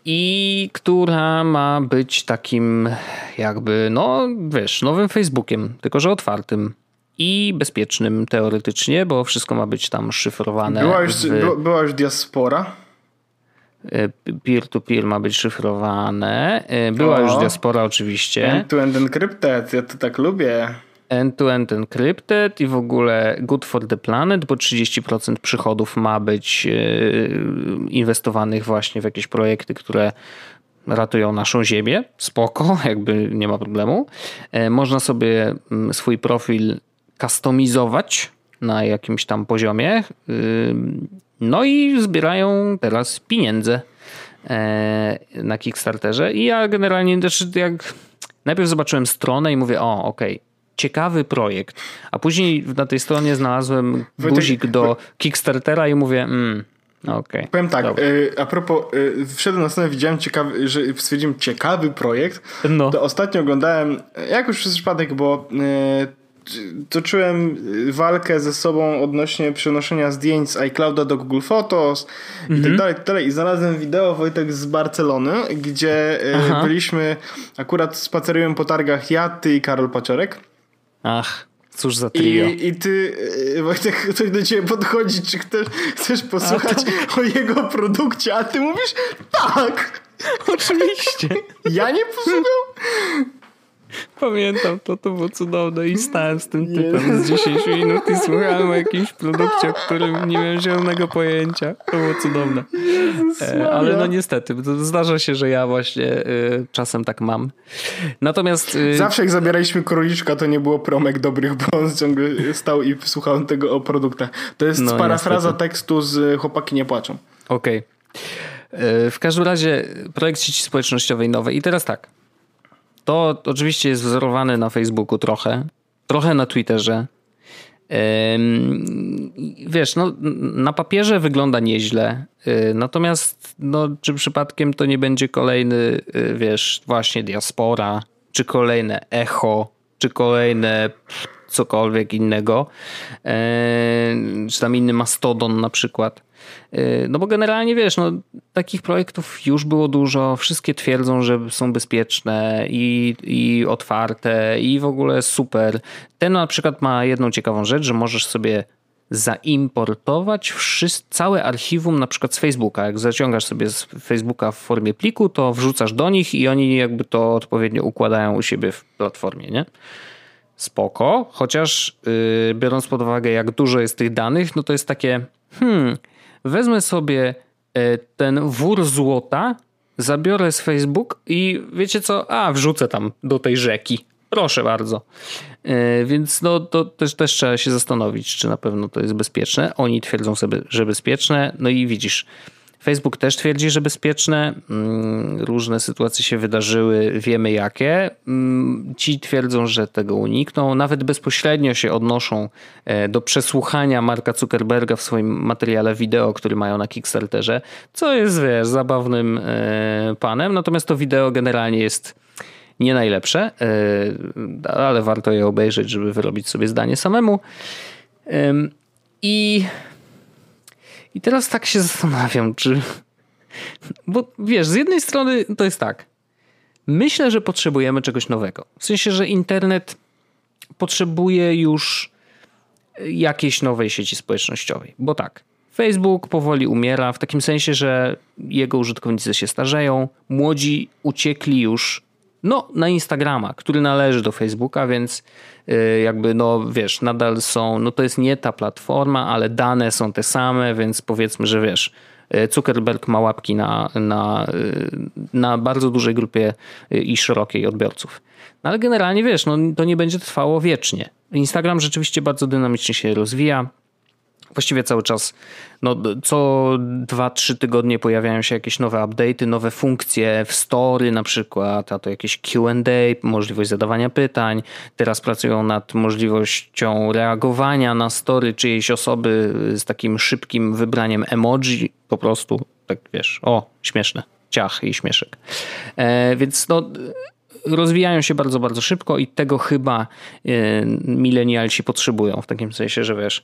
i która ma być takim jakby, no wiesz, nowym Facebookiem, tylko że otwartym i bezpiecznym teoretycznie, bo wszystko ma być tam szyfrowane. Była już, w... była już diaspora? E, peer-to-peer ma być szyfrowane. E, była o, już diaspora oczywiście. End-to-end encrypted, ja to tak lubię end-to-end encrypted i w ogóle good for the planet, bo 30% przychodów ma być e, inwestowanych właśnie w jakieś projekty, które ratują naszą ziemię. Spoko, *laughs* jakby nie ma problemu. E, można sobie mm, swój profil kustomizować na jakimś tam poziomie. No i zbierają teraz pieniądze e, na Kickstarterze i ja generalnie też jak najpierw zobaczyłem stronę i mówię, o okej, okay, ciekawy projekt. A później na tej stronie znalazłem guzik do Kickstartera i mówię, mm, Okay, Powiem tak, y, a propos, y, wszedłem na stronę, widziałem ciekawy, że stwierdziłem ciekawy projekt, no. to ostatnio oglądałem, jakoś przez przypadek, bo y, toczyłem walkę ze sobą odnośnie przenoszenia zdjęć z iClouda do Google Photos i tak mhm. dalej, tak dalej. I znalazłem wideo Wojtek z Barcelony, gdzie Aha. byliśmy, akurat spaceruję po targach ja, ty i Karol Paciorek. Ach, cóż za trio. I, i ty, e, Wojtek, ktoś do ciebie podchodzi, czy chcesz, chcesz posłuchać to... o jego produkcie, a ty mówisz tak. Oczywiście. Ja nie posłucham? Pamiętam, to to było cudowne i stałem z tym typem z 10 minut i słuchałem o jakimś produkcie, o którym nie miałem zielonego pojęcia. To było cudowne. E, ale no niestety, zdarza się, że ja właśnie e, czasem tak mam. Natomiast... E, Zawsze jak zabieraliśmy króliczka, to nie było promek dobrych, bo on ciągle stał i słuchał tego o produktach. To jest no, parafraza niestety. tekstu z Chłopaki nie płaczą. Okej. Okay. W każdym razie projekt sieci społecznościowej nowej. I teraz tak. To oczywiście jest wzorowany na Facebooku trochę, trochę na Twitterze. Wiesz, no, na papierze wygląda nieźle, y, natomiast no, czy przypadkiem to nie będzie kolejny, y, wiesz, właśnie diaspora, czy kolejne echo, czy kolejne cokolwiek innego, czy tam inny mastodon na przykład. Y, no bo generalnie wiesz, no, takich projektów już było dużo, wszystkie twierdzą, że są bezpieczne i, i otwarte i w ogóle super. Ten na przykład ma jedną ciekawą rzecz, że możesz sobie zaimportować całe archiwum na przykład z Facebooka. Jak zaciągasz sobie z Facebooka w formie pliku, to wrzucasz do nich i oni jakby to odpowiednio układają u siebie w platformie, nie? Spoko, chociaż yy, biorąc pod uwagę jak dużo jest tych danych, no to jest takie hmm, wezmę sobie yy, ten wór złota, zabiorę z Facebook i wiecie co, a wrzucę tam do tej rzeki. Proszę bardzo. E, więc no, to też, też trzeba się zastanowić, czy na pewno to jest bezpieczne. Oni twierdzą sobie, że bezpieczne. No i widzisz, Facebook też twierdzi, że bezpieczne. Mm, różne sytuacje się wydarzyły, wiemy jakie. Mm, ci twierdzą, że tego unikną. Nawet bezpośrednio się odnoszą e, do przesłuchania Marka Zuckerberga w swoim materiale wideo, który mają na Kickstarterze, co jest, wiesz, zabawnym e, panem. Natomiast to wideo generalnie jest nie najlepsze, e, ale warto je obejrzeć, żeby wyrobić sobie zdanie samemu. I, i teraz tak się zastanawiam, czy. Bo wiesz, z jednej strony to jest tak. Myślę, że potrzebujemy czegoś nowego. W sensie, że internet potrzebuje już jakiejś nowej sieci społecznościowej. Bo tak, Facebook powoli umiera, w takim sensie, że jego użytkownicy się starzeją, młodzi uciekli już no, na Instagrama, który należy do Facebooka, więc y, jakby, no wiesz, nadal są, no to jest nie ta platforma, ale dane są te same, więc powiedzmy, że wiesz, y, Zuckerberg ma łapki na, na, y, na bardzo dużej grupie i szerokiej odbiorców. No ale generalnie wiesz, no to nie będzie trwało wiecznie. Instagram rzeczywiście bardzo dynamicznie się rozwija właściwie cały czas, no, co 2-3 tygodnie pojawiają się jakieś nowe update'y, nowe funkcje w story na przykład, a to jakieś Q&A, możliwość zadawania pytań. Teraz pracują nad możliwością reagowania na story czyjejś osoby z takim szybkim wybraniem emoji, po prostu, tak wiesz, o, śmieszne, ciach i śmieszek. E, więc no rozwijają się bardzo, bardzo szybko i tego chyba e, milenialsi potrzebują, w takim sensie, że wiesz,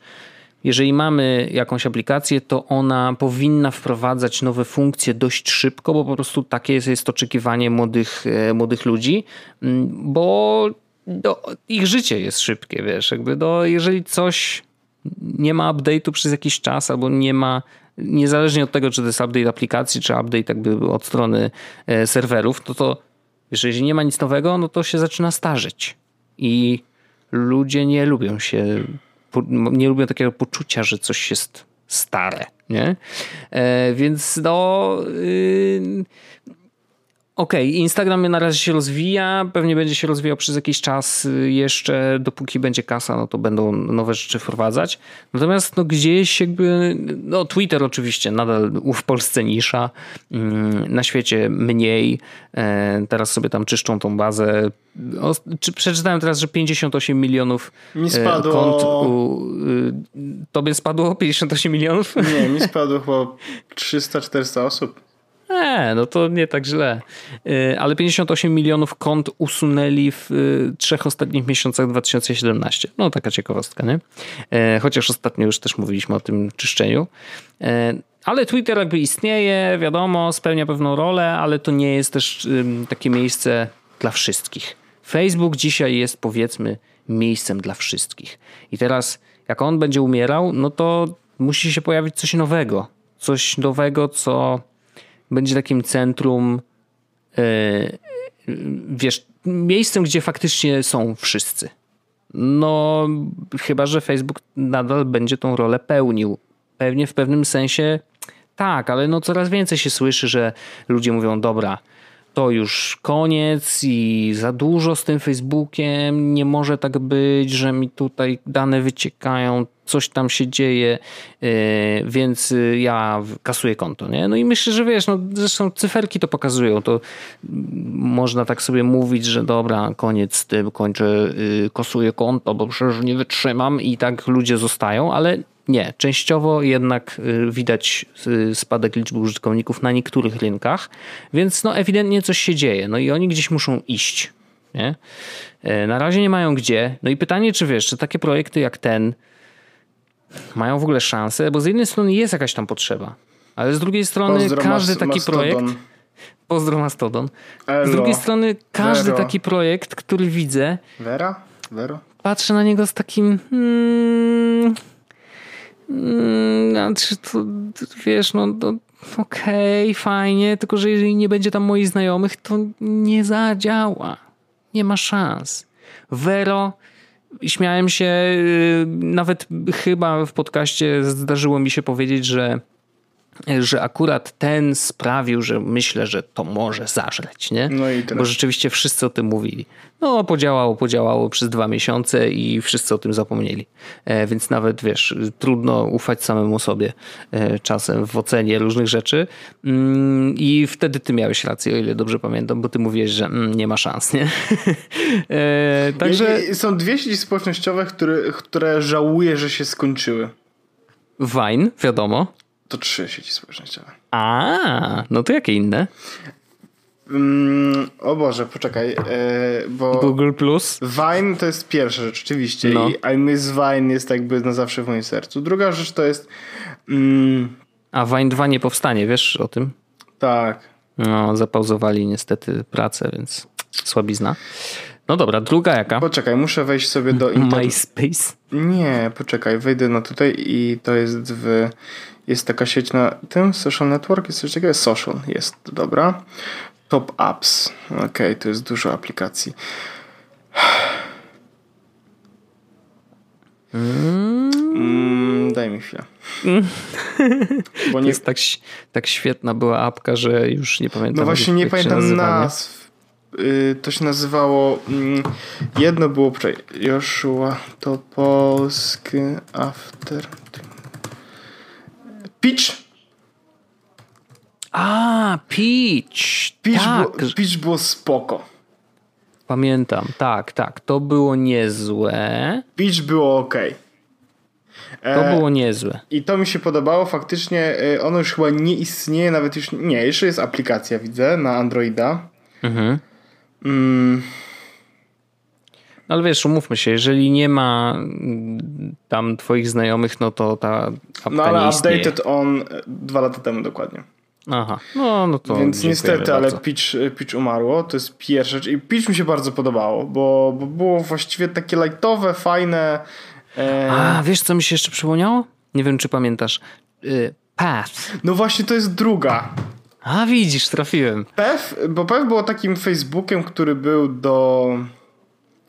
jeżeli mamy jakąś aplikację, to ona powinna wprowadzać nowe funkcje dość szybko, bo po prostu takie jest, jest oczekiwanie młodych, e, młodych ludzi, mm, bo do, ich życie jest szybkie, wiesz, jakby do, jeżeli coś nie ma update'u przez jakiś czas albo nie ma, niezależnie od tego, czy to jest update aplikacji, czy update jakby od strony e, serwerów, to to jeżeli nie ma nic nowego, no to się zaczyna starzeć i ludzie nie lubią się nie lubią takiego poczucia, że coś jest stare, nie? E, więc no... Okej, okay, Instagram na razie się rozwija, pewnie będzie się rozwijał przez jakiś czas y, jeszcze, dopóki będzie kasa, no to będą nowe rzeczy wprowadzać. Natomiast no gdzieś jakby, no Twitter oczywiście nadal w Polsce nisza, mm, na świecie mniej, e, teraz sobie tam czyszczą tą bazę. O, czy przeczytałem teraz, że 58 milionów mi e, spadło... kont u, y, tobie spadło 58 milionów? Nie, mi *laughs* spadło chyba 300-400 osób. No to nie tak źle. Y, ale 58 milionów kont usunęli w y, trzech ostatnich miesiącach 2017. No taka ciekawostka, nie? Y, chociaż ostatnio już też mówiliśmy o tym czyszczeniu. Ale Twitter jakby istnieje, wiadomo, spełnia pewną rolę, ale to nie jest też takie miejsce dla wszystkich. Facebook dzisiaj jest powiedzmy miejscem dla wszystkich. I teraz jak on będzie umierał, no to musi się pojawić coś nowego. Coś nowego, co będzie takim centrum, e, wiesz, miejscem, gdzie faktycznie są wszyscy. No, chyba, że Facebook nadal będzie tą rolę pełnił. Pewnie w pewnym sensie tak, ale no coraz więcej się słyszy, że ludzie mówią, dobra, to już koniec i za dużo z tym Facebookiem, nie może tak być, że mi tutaj dane wyciekają, coś tam się dzieje, e, więc ja kasuję konto. Nie? No i myślę, że wiesz, no zresztą cyferki to pokazują, to można tak sobie mówić, że dobra, koniec z tym, kończę, y, kasuję konto, bo przecież nie wytrzymam i tak ludzie zostają, ale nie, częściowo jednak y, widać y, spadek liczby użytkowników na niektórych rynkach, więc no ewidentnie coś się dzieje. No i oni gdzieś muszą iść. Nie? E, na razie nie mają gdzie. No i pytanie, czy wiesz, czy takie projekty jak ten mają w ogóle szansę, bo z jednej strony jest jakaś tam potrzeba, ale z drugiej strony Pozdro każdy taki Mastodon. projekt. Pozdro Mastodon. Elo. Z drugiej strony każdy Vero. taki projekt, który widzę. Vera? Vero? Patrzę na niego z takim. Hmm, Mm, znaczy, to, wiesz, no to okej, okay, fajnie, tylko że jeżeli nie będzie tam moich znajomych, to nie zadziała. Nie ma szans. Vero, śmiałem się, y, nawet chyba w podcaście zdarzyło mi się powiedzieć, że że akurat ten sprawił, że myślę, że to może zażreć, nie? No i Bo rzeczywiście wszyscy o tym mówili. No, podziałało, podziałało przez dwa miesiące i wszyscy o tym zapomnieli. E, więc nawet, wiesz, trudno ufać samemu sobie e, czasem w ocenie różnych rzeczy. Mm, I wtedy ty miałeś rację, o ile dobrze pamiętam, bo ty mówiłeś, że mm, nie ma szans, nie? *laughs* e, także... Są dwie sieci społecznościowe, które, które żałuję, że się skończyły. Wine, wiadomo. To trzy sieci społecznościowe. A, no to jakie inne? Mm, o Boże, poczekaj, yy, bo... Google Plus? Vine to jest pierwsza rzecz, oczywiście. No. I I Miss Vine jest jakby na zawsze w moim sercu. Druga rzecz to jest... Mm, A Vine 2 nie powstanie, wiesz o tym? Tak. No, zapauzowali niestety pracę, więc słabizna. No dobra, druga jaka? Poczekaj, muszę wejść sobie do *laughs* internetu. MySpace? Nie, poczekaj, wejdę na tutaj i to jest w jest taka sieć na tym, social network, jest coś takiego, social, jest, dobra. Top apps, ok, to jest dużo aplikacji. Mm, daj mi chwilę. *laughs* Bo nie... jest tak, tak świetna była apka, że już nie pamiętam. No właśnie nie pamiętam nazw. Y, to się nazywało mm, jedno było Joshua to polski after Peach. A, Peach. Peach, tak. było, Peach było spoko. Pamiętam, tak, tak. To było niezłe. Peach było ok. To było niezłe. I to mi się podobało. Faktycznie e, ono już chyba nie istnieje, nawet już nie. Jeszcze jest aplikacja, widzę, na Androida. Mhm. Mm. No ale wiesz, umówmy się, jeżeli nie ma tam twoich znajomych, no to ta apka No ale updated on dwa lata temu dokładnie. Aha, no, no to. Więc niestety, ale Peach, Peach umarło. To jest pierwsza rzecz. I Peach mi się bardzo podobało, bo, bo było właściwie takie lightowe, fajne. E... A wiesz, co mi się jeszcze przypomniało? Nie wiem, czy pamiętasz. Y, Path. No właśnie, to jest druga. A widzisz, trafiłem. Path, bo Path było takim Facebookiem, który był do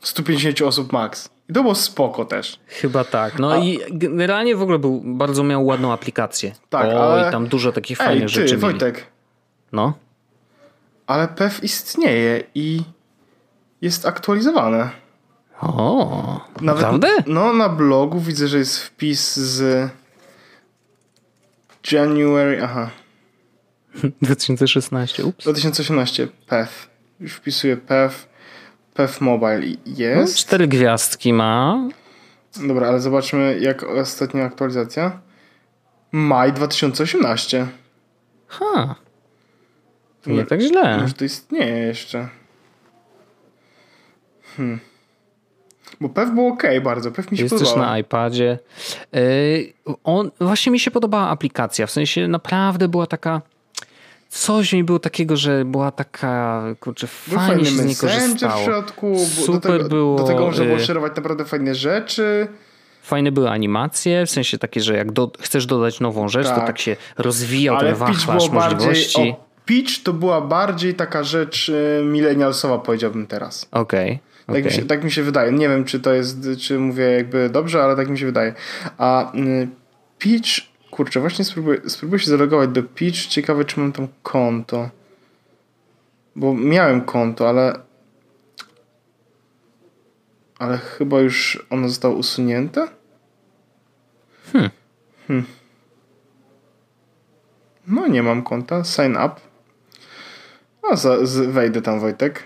150 osób max. I to było spoko też. Chyba tak. No A... i generalnie w ogóle był, bardzo miał ładną aplikację. Tak, o, ale... i tam dużo takich Ej, fajnych ty, rzeczy Wojtek. Mieli. No. Ale PEF istnieje i jest aktualizowane. O, Nawet, naprawdę? No, na blogu widzę, że jest wpis z January, aha. *laughs* 2016, ups. 2018, PEF. Już wpisuję PEF. PEF Mobile jest. No, cztery gwiazdki ma. Dobra, ale zobaczmy jak ostatnia aktualizacja. Maj 2018. Ha. Nie no, tak źle. Może to istnieje jeszcze. Hmm. Bo PEF był ok bardzo, PEF mi się Jest podobał. też na iPadzie. Yy, on, właśnie mi się podobała aplikacja, w sensie naprawdę była taka coś mi było takiego, że była taka, kurczę, fajnie się z niej korzystało. w środku, Super do tego, było. Do tego można było szerować naprawdę fajne rzeczy. Fajne były animacje, w sensie takie, że jak do, chcesz dodać nową rzecz, tak. to tak się rozwijał Ale ten wachlarz możliwości. Bardziej, o, Pitch to była bardziej taka rzecz y, milenialsowa, powiedziałbym teraz. Okej. Okay. Tak, mi się, tak mi się wydaje. Nie wiem, czy to jest, czy mówię jakby dobrze, ale tak mi się wydaje. A y, Pitch Kurczę, właśnie spróbuję, spróbuję się zalogować do Pitch. Ciekawe, czy mam tam konto. Bo miałem konto, ale... Ale chyba już ono zostało usunięte? Hmm. hmm. No, nie mam konta. Sign up. A, za, z, wejdę tam, Wojtek.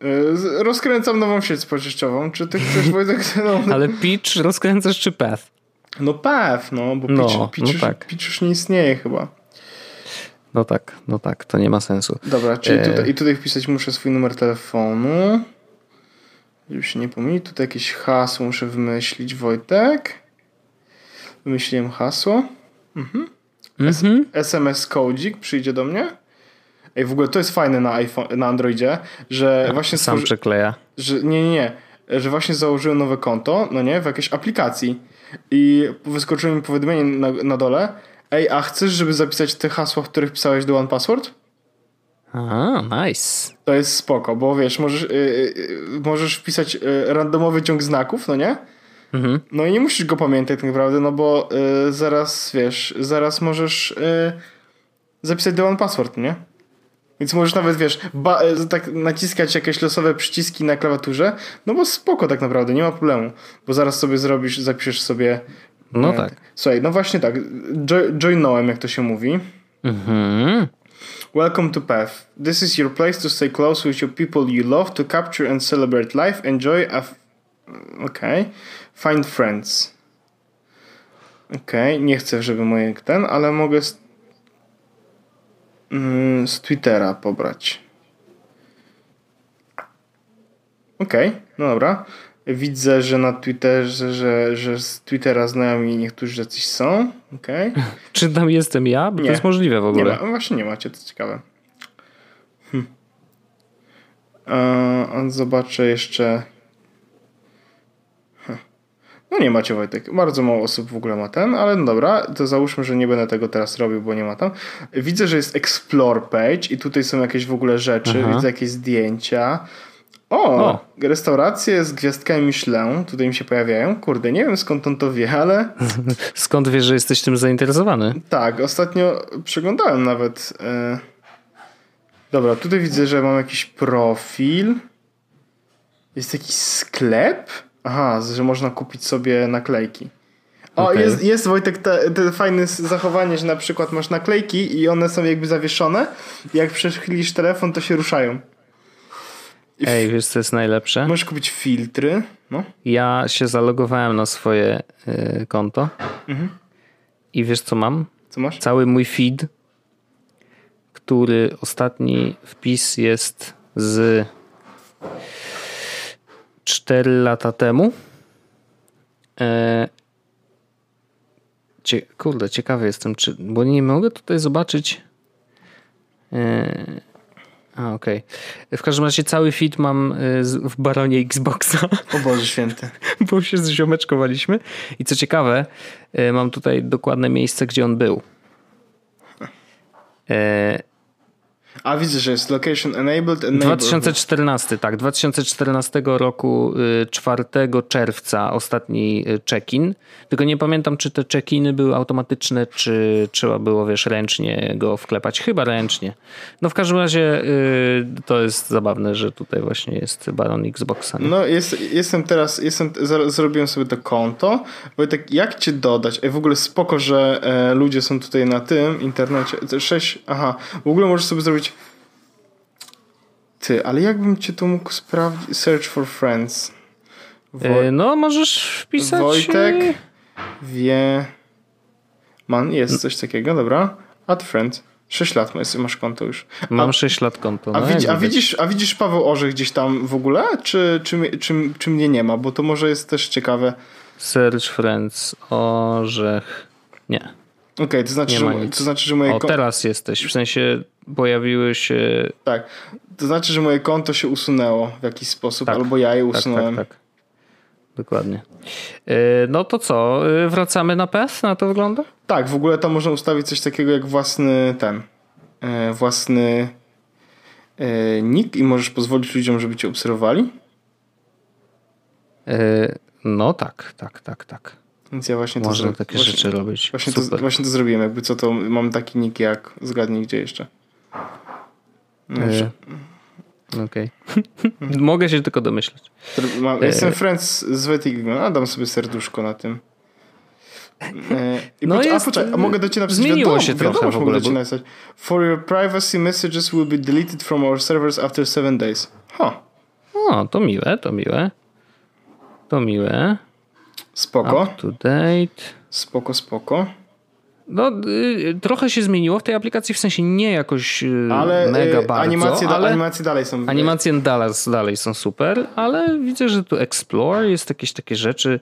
Yy, rozkręcam nową sieć społecznościową. Czy ty chcesz, *laughs* Wojtek? No, ale Pitch rozkręcasz czy Path? No Path, no, bo no, pitch, pitch, no już, tak. pitch już nie istnieje chyba. No tak, no tak, to nie ma sensu. Dobra, czyli e... tutaj, i tutaj wpisać muszę swój numer telefonu. Żeby się nie pomylić. Tutaj jakieś hasło muszę wymyślić. Wojtek. Wymyśliłem hasło. Mhm. Mhm. SMS kodzik przyjdzie do mnie. Ej, w ogóle to jest fajne na iPhone, na Androidzie, że właśnie sam stworzy... przekleja. Że nie, nie, nie że właśnie założyłem nowe konto, no nie, w jakiejś aplikacji i wyskoczyło mi powiadomienie na, na dole, ej, a chcesz, żeby zapisać te hasła, w których pisałeś do OnePassword? A, nice. To jest spoko, bo wiesz, możesz, yy, yy, możesz wpisać yy, randomowy ciąg znaków, no nie? Mhm. No i nie musisz go pamiętać tak naprawdę, no bo y, zaraz, wiesz, zaraz możesz y, zapisać do OnePassword, nie? Więc możesz nawet, wiesz, ba- y, tak naciskać jakieś losowe przyciski na klawiaturze, no bo spoko tak naprawdę, nie ma problemu, bo zaraz sobie zrobisz, zapiszesz sobie... No y, tak. Słuchaj, no właśnie tak, jo- joinąłem, jak to się mówi. Mhm. Welcome to Path. This is your place to stay close with your people you love, to capture and celebrate life, enjoy a... F- okay. Find friends. Okej, okay. nie chcę, żeby moje ten, ale mogę mm, z Twittera pobrać. Okej, okay. no dobra. Widzę, że na Twitterze, że, że z Twittera znajomi niektórzy jacyś są. Okej. Okay. *laughs* Czy tam jestem ja? Bo Nie. to jest możliwe w ogóle. Nie ma, właśnie nie macie, to ciekawe. Hm. Eee, zobaczę jeszcze. No nie macie Wojtek. Bardzo mało osób w ogóle ma ten, ale no dobra, to załóżmy, że nie będę tego teraz robił, bo nie ma tam. Widzę, że jest Explore page i tutaj są jakieś w ogóle rzeczy, Aha. widzę jakieś zdjęcia. O, O. restauracje z gwiazdkami Michelin tutaj mi się pojawiają. Kurde, nie wiem skąd on to wie, ale *laughs* Skąd wiesz, że jesteś tym zainteresowany? tak, ostatnio przeglądałem nawet. E... Dobra, tutaj widzę, że mam jakiś profil. Jest jakiś sklep? Aha, że można kupić sobie naklejki. O, Okej. jest, jest Wojtek te, te fajne zachowanie, że na przykład masz naklejki i one są jakby zawieszone. Jak przechylisz telefon, to się ruszają. I Ej, wiesz co jest najlepsze? Możesz kupić filtry. No. Ja się zalogowałem na swoje y, konto Mhm. i wiesz co mam? Co masz? Cały mój feed, który ostatni wpis jest z 4 lata temu. E, cie, kurde, ciekawy jestem, czy, bo nie mogę tutaj zobaczyć. E, a, okej. W każdym razie cały feed mam e, z, w baronie Xboxa. O Boże święty. *laughs* bo się zziomeczkowaliśmy. I co ciekawe, e, mam tutaj dokładne miejsce, gdzie on był. E, A widzę, że jest location enabled neighborhood. 2014, tak. 2014 roku, y, 4 czerwca ostatni y, check-in. Tylko nie pamiętam, czy te check-iny były automatyczne, czy trzeba było, wiesz, ręcznie go wklepać. Chyba ręcznie. No w każdym razie y, to jest zabawne, że tutaj właśnie jest baron Xboxa. nie? No, jest, jestem teraz, jestem, zrobiłem sobie to konto. Wojtek, jak cię dodać? Ej, w ogóle spoko, że e, ludzie są tutaj na tym internecie. Te Sześć, aha. W ogóle możesz sobie zrobić ty, ale jakbym cię tu mógł sprawdzić? Search for friends. Wo- Y, no możesz wpisać... Wojtek wie... Man, jest coś takiego, dobra. Add friend. 6 lat masz, konto już. Mam 6 lat konto. A, no, widzi, jak a, widzisz, a widzisz Paweł Orzech gdzieś tam w ogóle? Czy, czy, czy, czy mnie nie ma? Bo to może jest też ciekawe. Search Friends, orzech. Nie. Okej, to, znaczy, że, to znaczy, że moje O, teraz jesteś. W sensie pojawiły się. Tak. To znaczy, że moje konto się usunęło w jakiś sposób, Tak. albo ja je Tak, usunąłem. tak, tak. Dokładnie. Yy, No to co? Yy, Wracamy na PES? Na to wygląda? Tak, w ogóle tam można ustawić coś takiego jak własny ten, e, własny e, nick i możesz pozwolić ludziom, żeby cię obserwowali. No tak, tak, tak, tak. Więc ja właśnie to Można zro- takie właśnie, rzeczy robić. Właśnie to, właśnie to zrobiłem, jakby co to mam taki nick jak zgadnij gdzie jeszcze. No, Yy, Okej. *laughs* Mogę się tylko domyśleć. Który Mam, jestem friends z Wettigiem, a dam sobie serduszko na tym. E, I No poczekaj, jest- a poczekaj, a mogę do ciebie napisać zmieniło wiadomo, się trochę wiadomość w ogóle, bo- napisać. For your privacy messages will be deleted from our servers after seven days. Ha, O, to miłe, to miłe. To miłe. Spoko, Up to date. spoko, spoko. No, y, trochę się zmieniło w tej aplikacji, w sensie nie jakoś y, Ale mega e, bardzo, animacje, ale animacje dalej są. animacje dalej, dalej są super, ale widzę, że tu Explore jest jakieś takie rzeczy,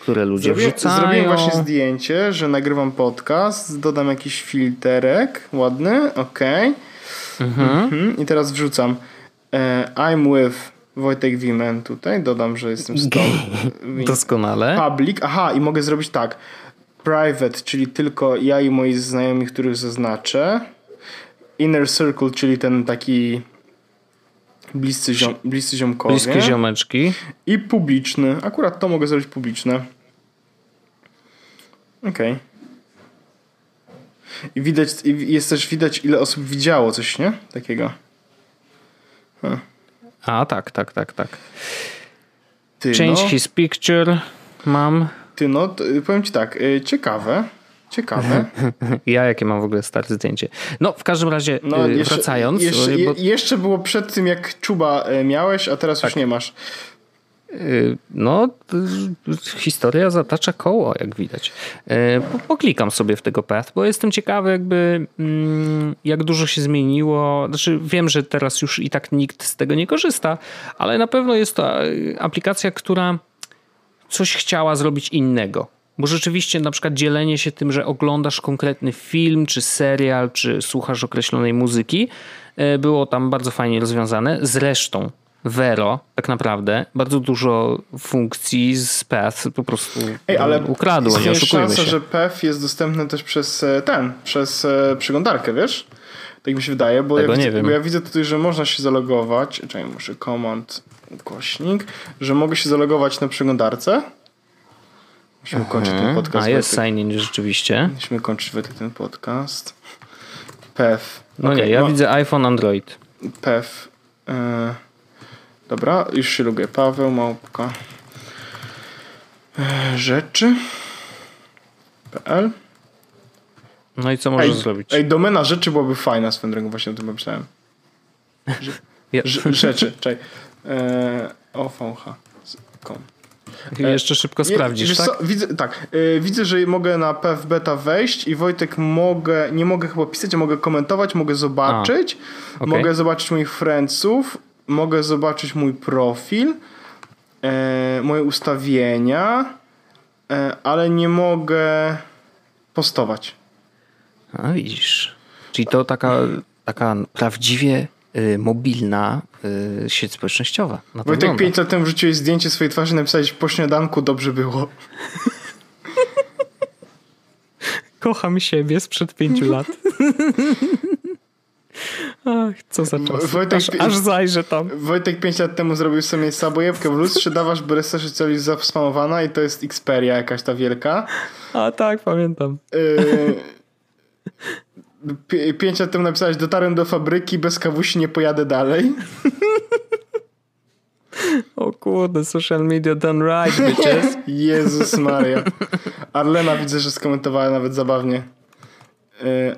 które ludzie Zrobiłem, wrzucają. zrobiłem właśnie zdjęcie, że nagrywam podcast, dodam jakiś filterek ładny, ok. Mhm. I teraz wrzucam e, I'm with Wojtek Wimen tutaj, dodam, że jestem stąd. Doskonale. Public, aha, i mogę zrobić tak. Private, czyli tylko ja i moi znajomi, których zaznaczę. Inner Circle, czyli ten taki bliscy, ziom, bliscy ziomkowie. Bliskie ziomeczki. I publiczny. Akurat to mogę zrobić publiczne. Okej. Okay. I widać, jest też widać, ile osób widziało coś, nie? Takiego. Huh. A, tak, tak, tak, tak. Ty, Change no, his picture. Mam. Ty, no, powiem ci tak, y, ciekawe. Ciekawe. *laughs* ja jakie mam w ogóle stare zdjęcie. No, w każdym razie, no, y, jeszcze, wracając. Jeszcze, bo... jeszcze było przed tym, jak czuba y, miałeś, a teraz tak. już nie masz. No, historia zatacza koło, jak widać. Poklikam sobie w tego path, bo jestem ciekawy, jakby mm, jak dużo się zmieniło. Znaczy, wiem, że teraz już i tak nikt z tego nie korzysta, ale na pewno jest to aplikacja, która coś chciała zrobić innego. Bo rzeczywiście na przykład dzielenie się tym, że oglądasz konkretny film, czy serial, czy słuchasz określonej muzyki, było tam bardzo fajnie rozwiązane. Zresztą Vero tak naprawdę bardzo dużo funkcji z Path po prostu Ej, ale ukradło, nie oszukujmy szansa, się. że Path jest dostępny też przez e, ten, przez e, przeglądarkę, wiesz? Tak mi się wydaje, bo, Tego ja, nie widzę, wiem. bo ja widzę tutaj, że można się zalogować, czekaj, muszę command głośnik, że mogę się zalogować na przeglądarce Musimy kończyć ten podcast. A jest sign in rzeczywiście. Musimy kończyć ten podcast. PEF. No okay, nie, ja no. widzę iPhone, Android. PEF. E, dobra, już się lubię. Paweł Małpka. E, rzeczy. PL. No i co możesz ej, zrobić? Ej, domena rzeczy byłaby fajna swoją drogą, właśnie o tym myślałem. *laughs* *laughs* Rzeczy, czekaj. E, OVH.com i jeszcze szybko sprawdzisz, tak? Co, widzę, tak. Yy, widzę, że mogę na PF Beta wejść i Wojtek mogę, nie mogę chyba pisać, mogę komentować, mogę zobaczyć. A, okay. Mogę zobaczyć moich friendsów, mogę zobaczyć mój profil, yy, moje ustawienia, yy, ale nie mogę postować. A widzisz. Czyli to taka, taka prawdziwie Y, mobilna y, sieć społecznościowa. Na Wojtek 5 lat temu wrzuciłeś zdjęcie swojej twarzy i napisałeś po śniadanku dobrze było. *laughs* Kocham siebie sprzed pięciu lat. *laughs* Ach, co za czas. Wojtek, aż, aż zajrzę tam. Wojtek 5 lat temu zrobił sobie sabojewkę w lustrze, dawasz, bo reszta jest zaspamowana i to jest Xperia jakaś ta wielka. A tak, pamiętam. Y pięć lat temu napisałeś, dotarłem do fabryki, bez kawusi nie pojadę dalej. O kurde, social media done right, bitches. *laughs* Jezus Maria. Arlena widzę, że skomentowała nawet zabawnie.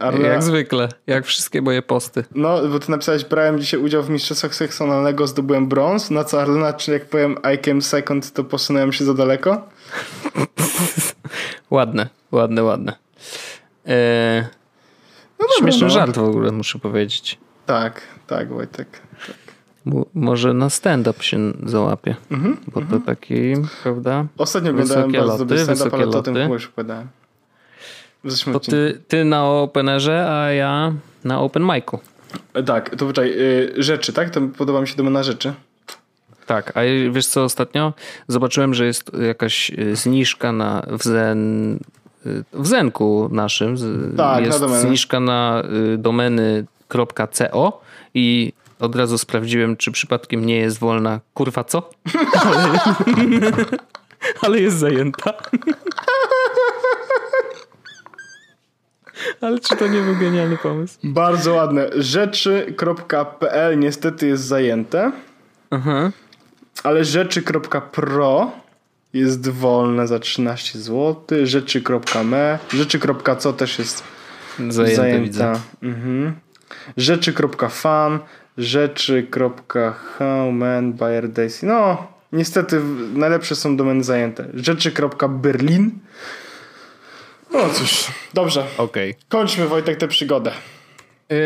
Arlena... Jak zwykle, jak wszystkie moje posty. No, bo ty napisałeś, brałem dzisiaj udział w mistrzostwach seksualnego, zdobyłem brąz, na co Arlena, czy jak powiem I came second, to posunąłem się za daleko? *laughs* ładne, ładne, ładne. Eee... No dobra, Śmieszny no. żart w ogóle, muszę powiedzieć. Tak, tak, Wojtek. Tak. może na stand-up się załapie, mm-hmm, bo mm-hmm. to mhm. taki, prawda? Ostatnio oglądałem bardzo dobry stand-up, ale to o tym już opowiadałem. To ty, ty na Openerze, a ja na Open Micu. Tak, to poczekaj, yy, rzeczy, tak? To podoba mi się domena rzeczy. Tak, a wiesz co ostatnio? Zobaczyłem, że jest jakaś y, zniżka na w Zen w Zenku naszym tak, jest na zniżka na y, domeny.co i od razu sprawdziłem, czy przypadkiem nie jest wolna kurwa co? *laughs* Ale, *laughs* ale jest zajęta. Ale czy to nie był genialny pomysł? Bardzo ładne. Rzeczy.pl niestety jest zajęte. Aha. Ale rzeczy.pro jest wolne za 13 zł. Rzeczy.me. Rzeczy.co też jest zajęte. zajęta. Mhm. Rzeczy.fan. Rzeczy.howman Bayer Daisy. No, niestety najlepsze są domeny zajęte. Rzeczy.berlin. No cóż, dobrze. Okay. Kończmy Wojtek tę przygodę. Yy,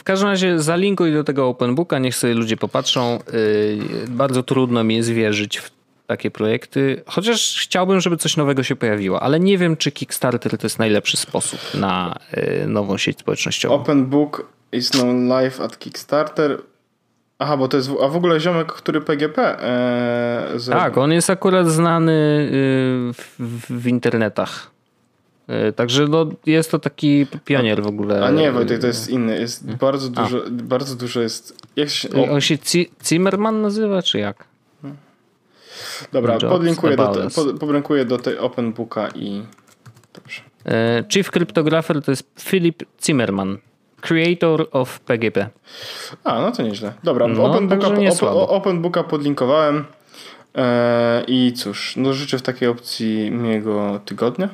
w każdym razie zalinkuj do tego OpenBooka, niech sobie ludzie popatrzą. Yy, bardzo trudno mi jest wierzyć w takie projekty, chociaż chciałbym, żeby coś nowego się pojawiło, ale nie wiem, czy Kickstarter to jest najlepszy sposób na y, nową sieć społecznościową. Open Book is known live at Kickstarter. Aha, bo to jest. A w ogóle ziomek, który PGP. E, Tak, on jest akurat znany w, w internetach. Y, także no, jest to taki pionier w ogóle. A nie, Wojtek, to jest inny. Jest bardzo dużo, bardzo dużo jest. Jak się, On się Zimmerman nazywa, czy jak? dobra, Jobs podlinkuję do, te, pod, podlinkuję do tej Open Booka i. Dobrze. E, Chief Cryptographer to jest Philip Zimmerman, creator of PGP. A, no to nieźle. Dobra, No, Open, Booka, open, Booka podlinkowałem. E, I cóż, no życzę w takiej opcji miłego tygodnia.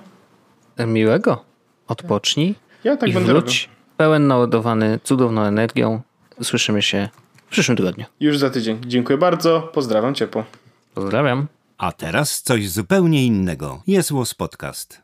Miłego. Odpocznij Ja tak i będę robił. wróć pełen naładowany cudowną energią. Słyszymy się w przyszłym tygodniu. Już za tydzień. Dziękuję bardzo. Pozdrawiam ciepło. Pozdrawiam. A teraz coś zupełnie innego. Jest Podcast.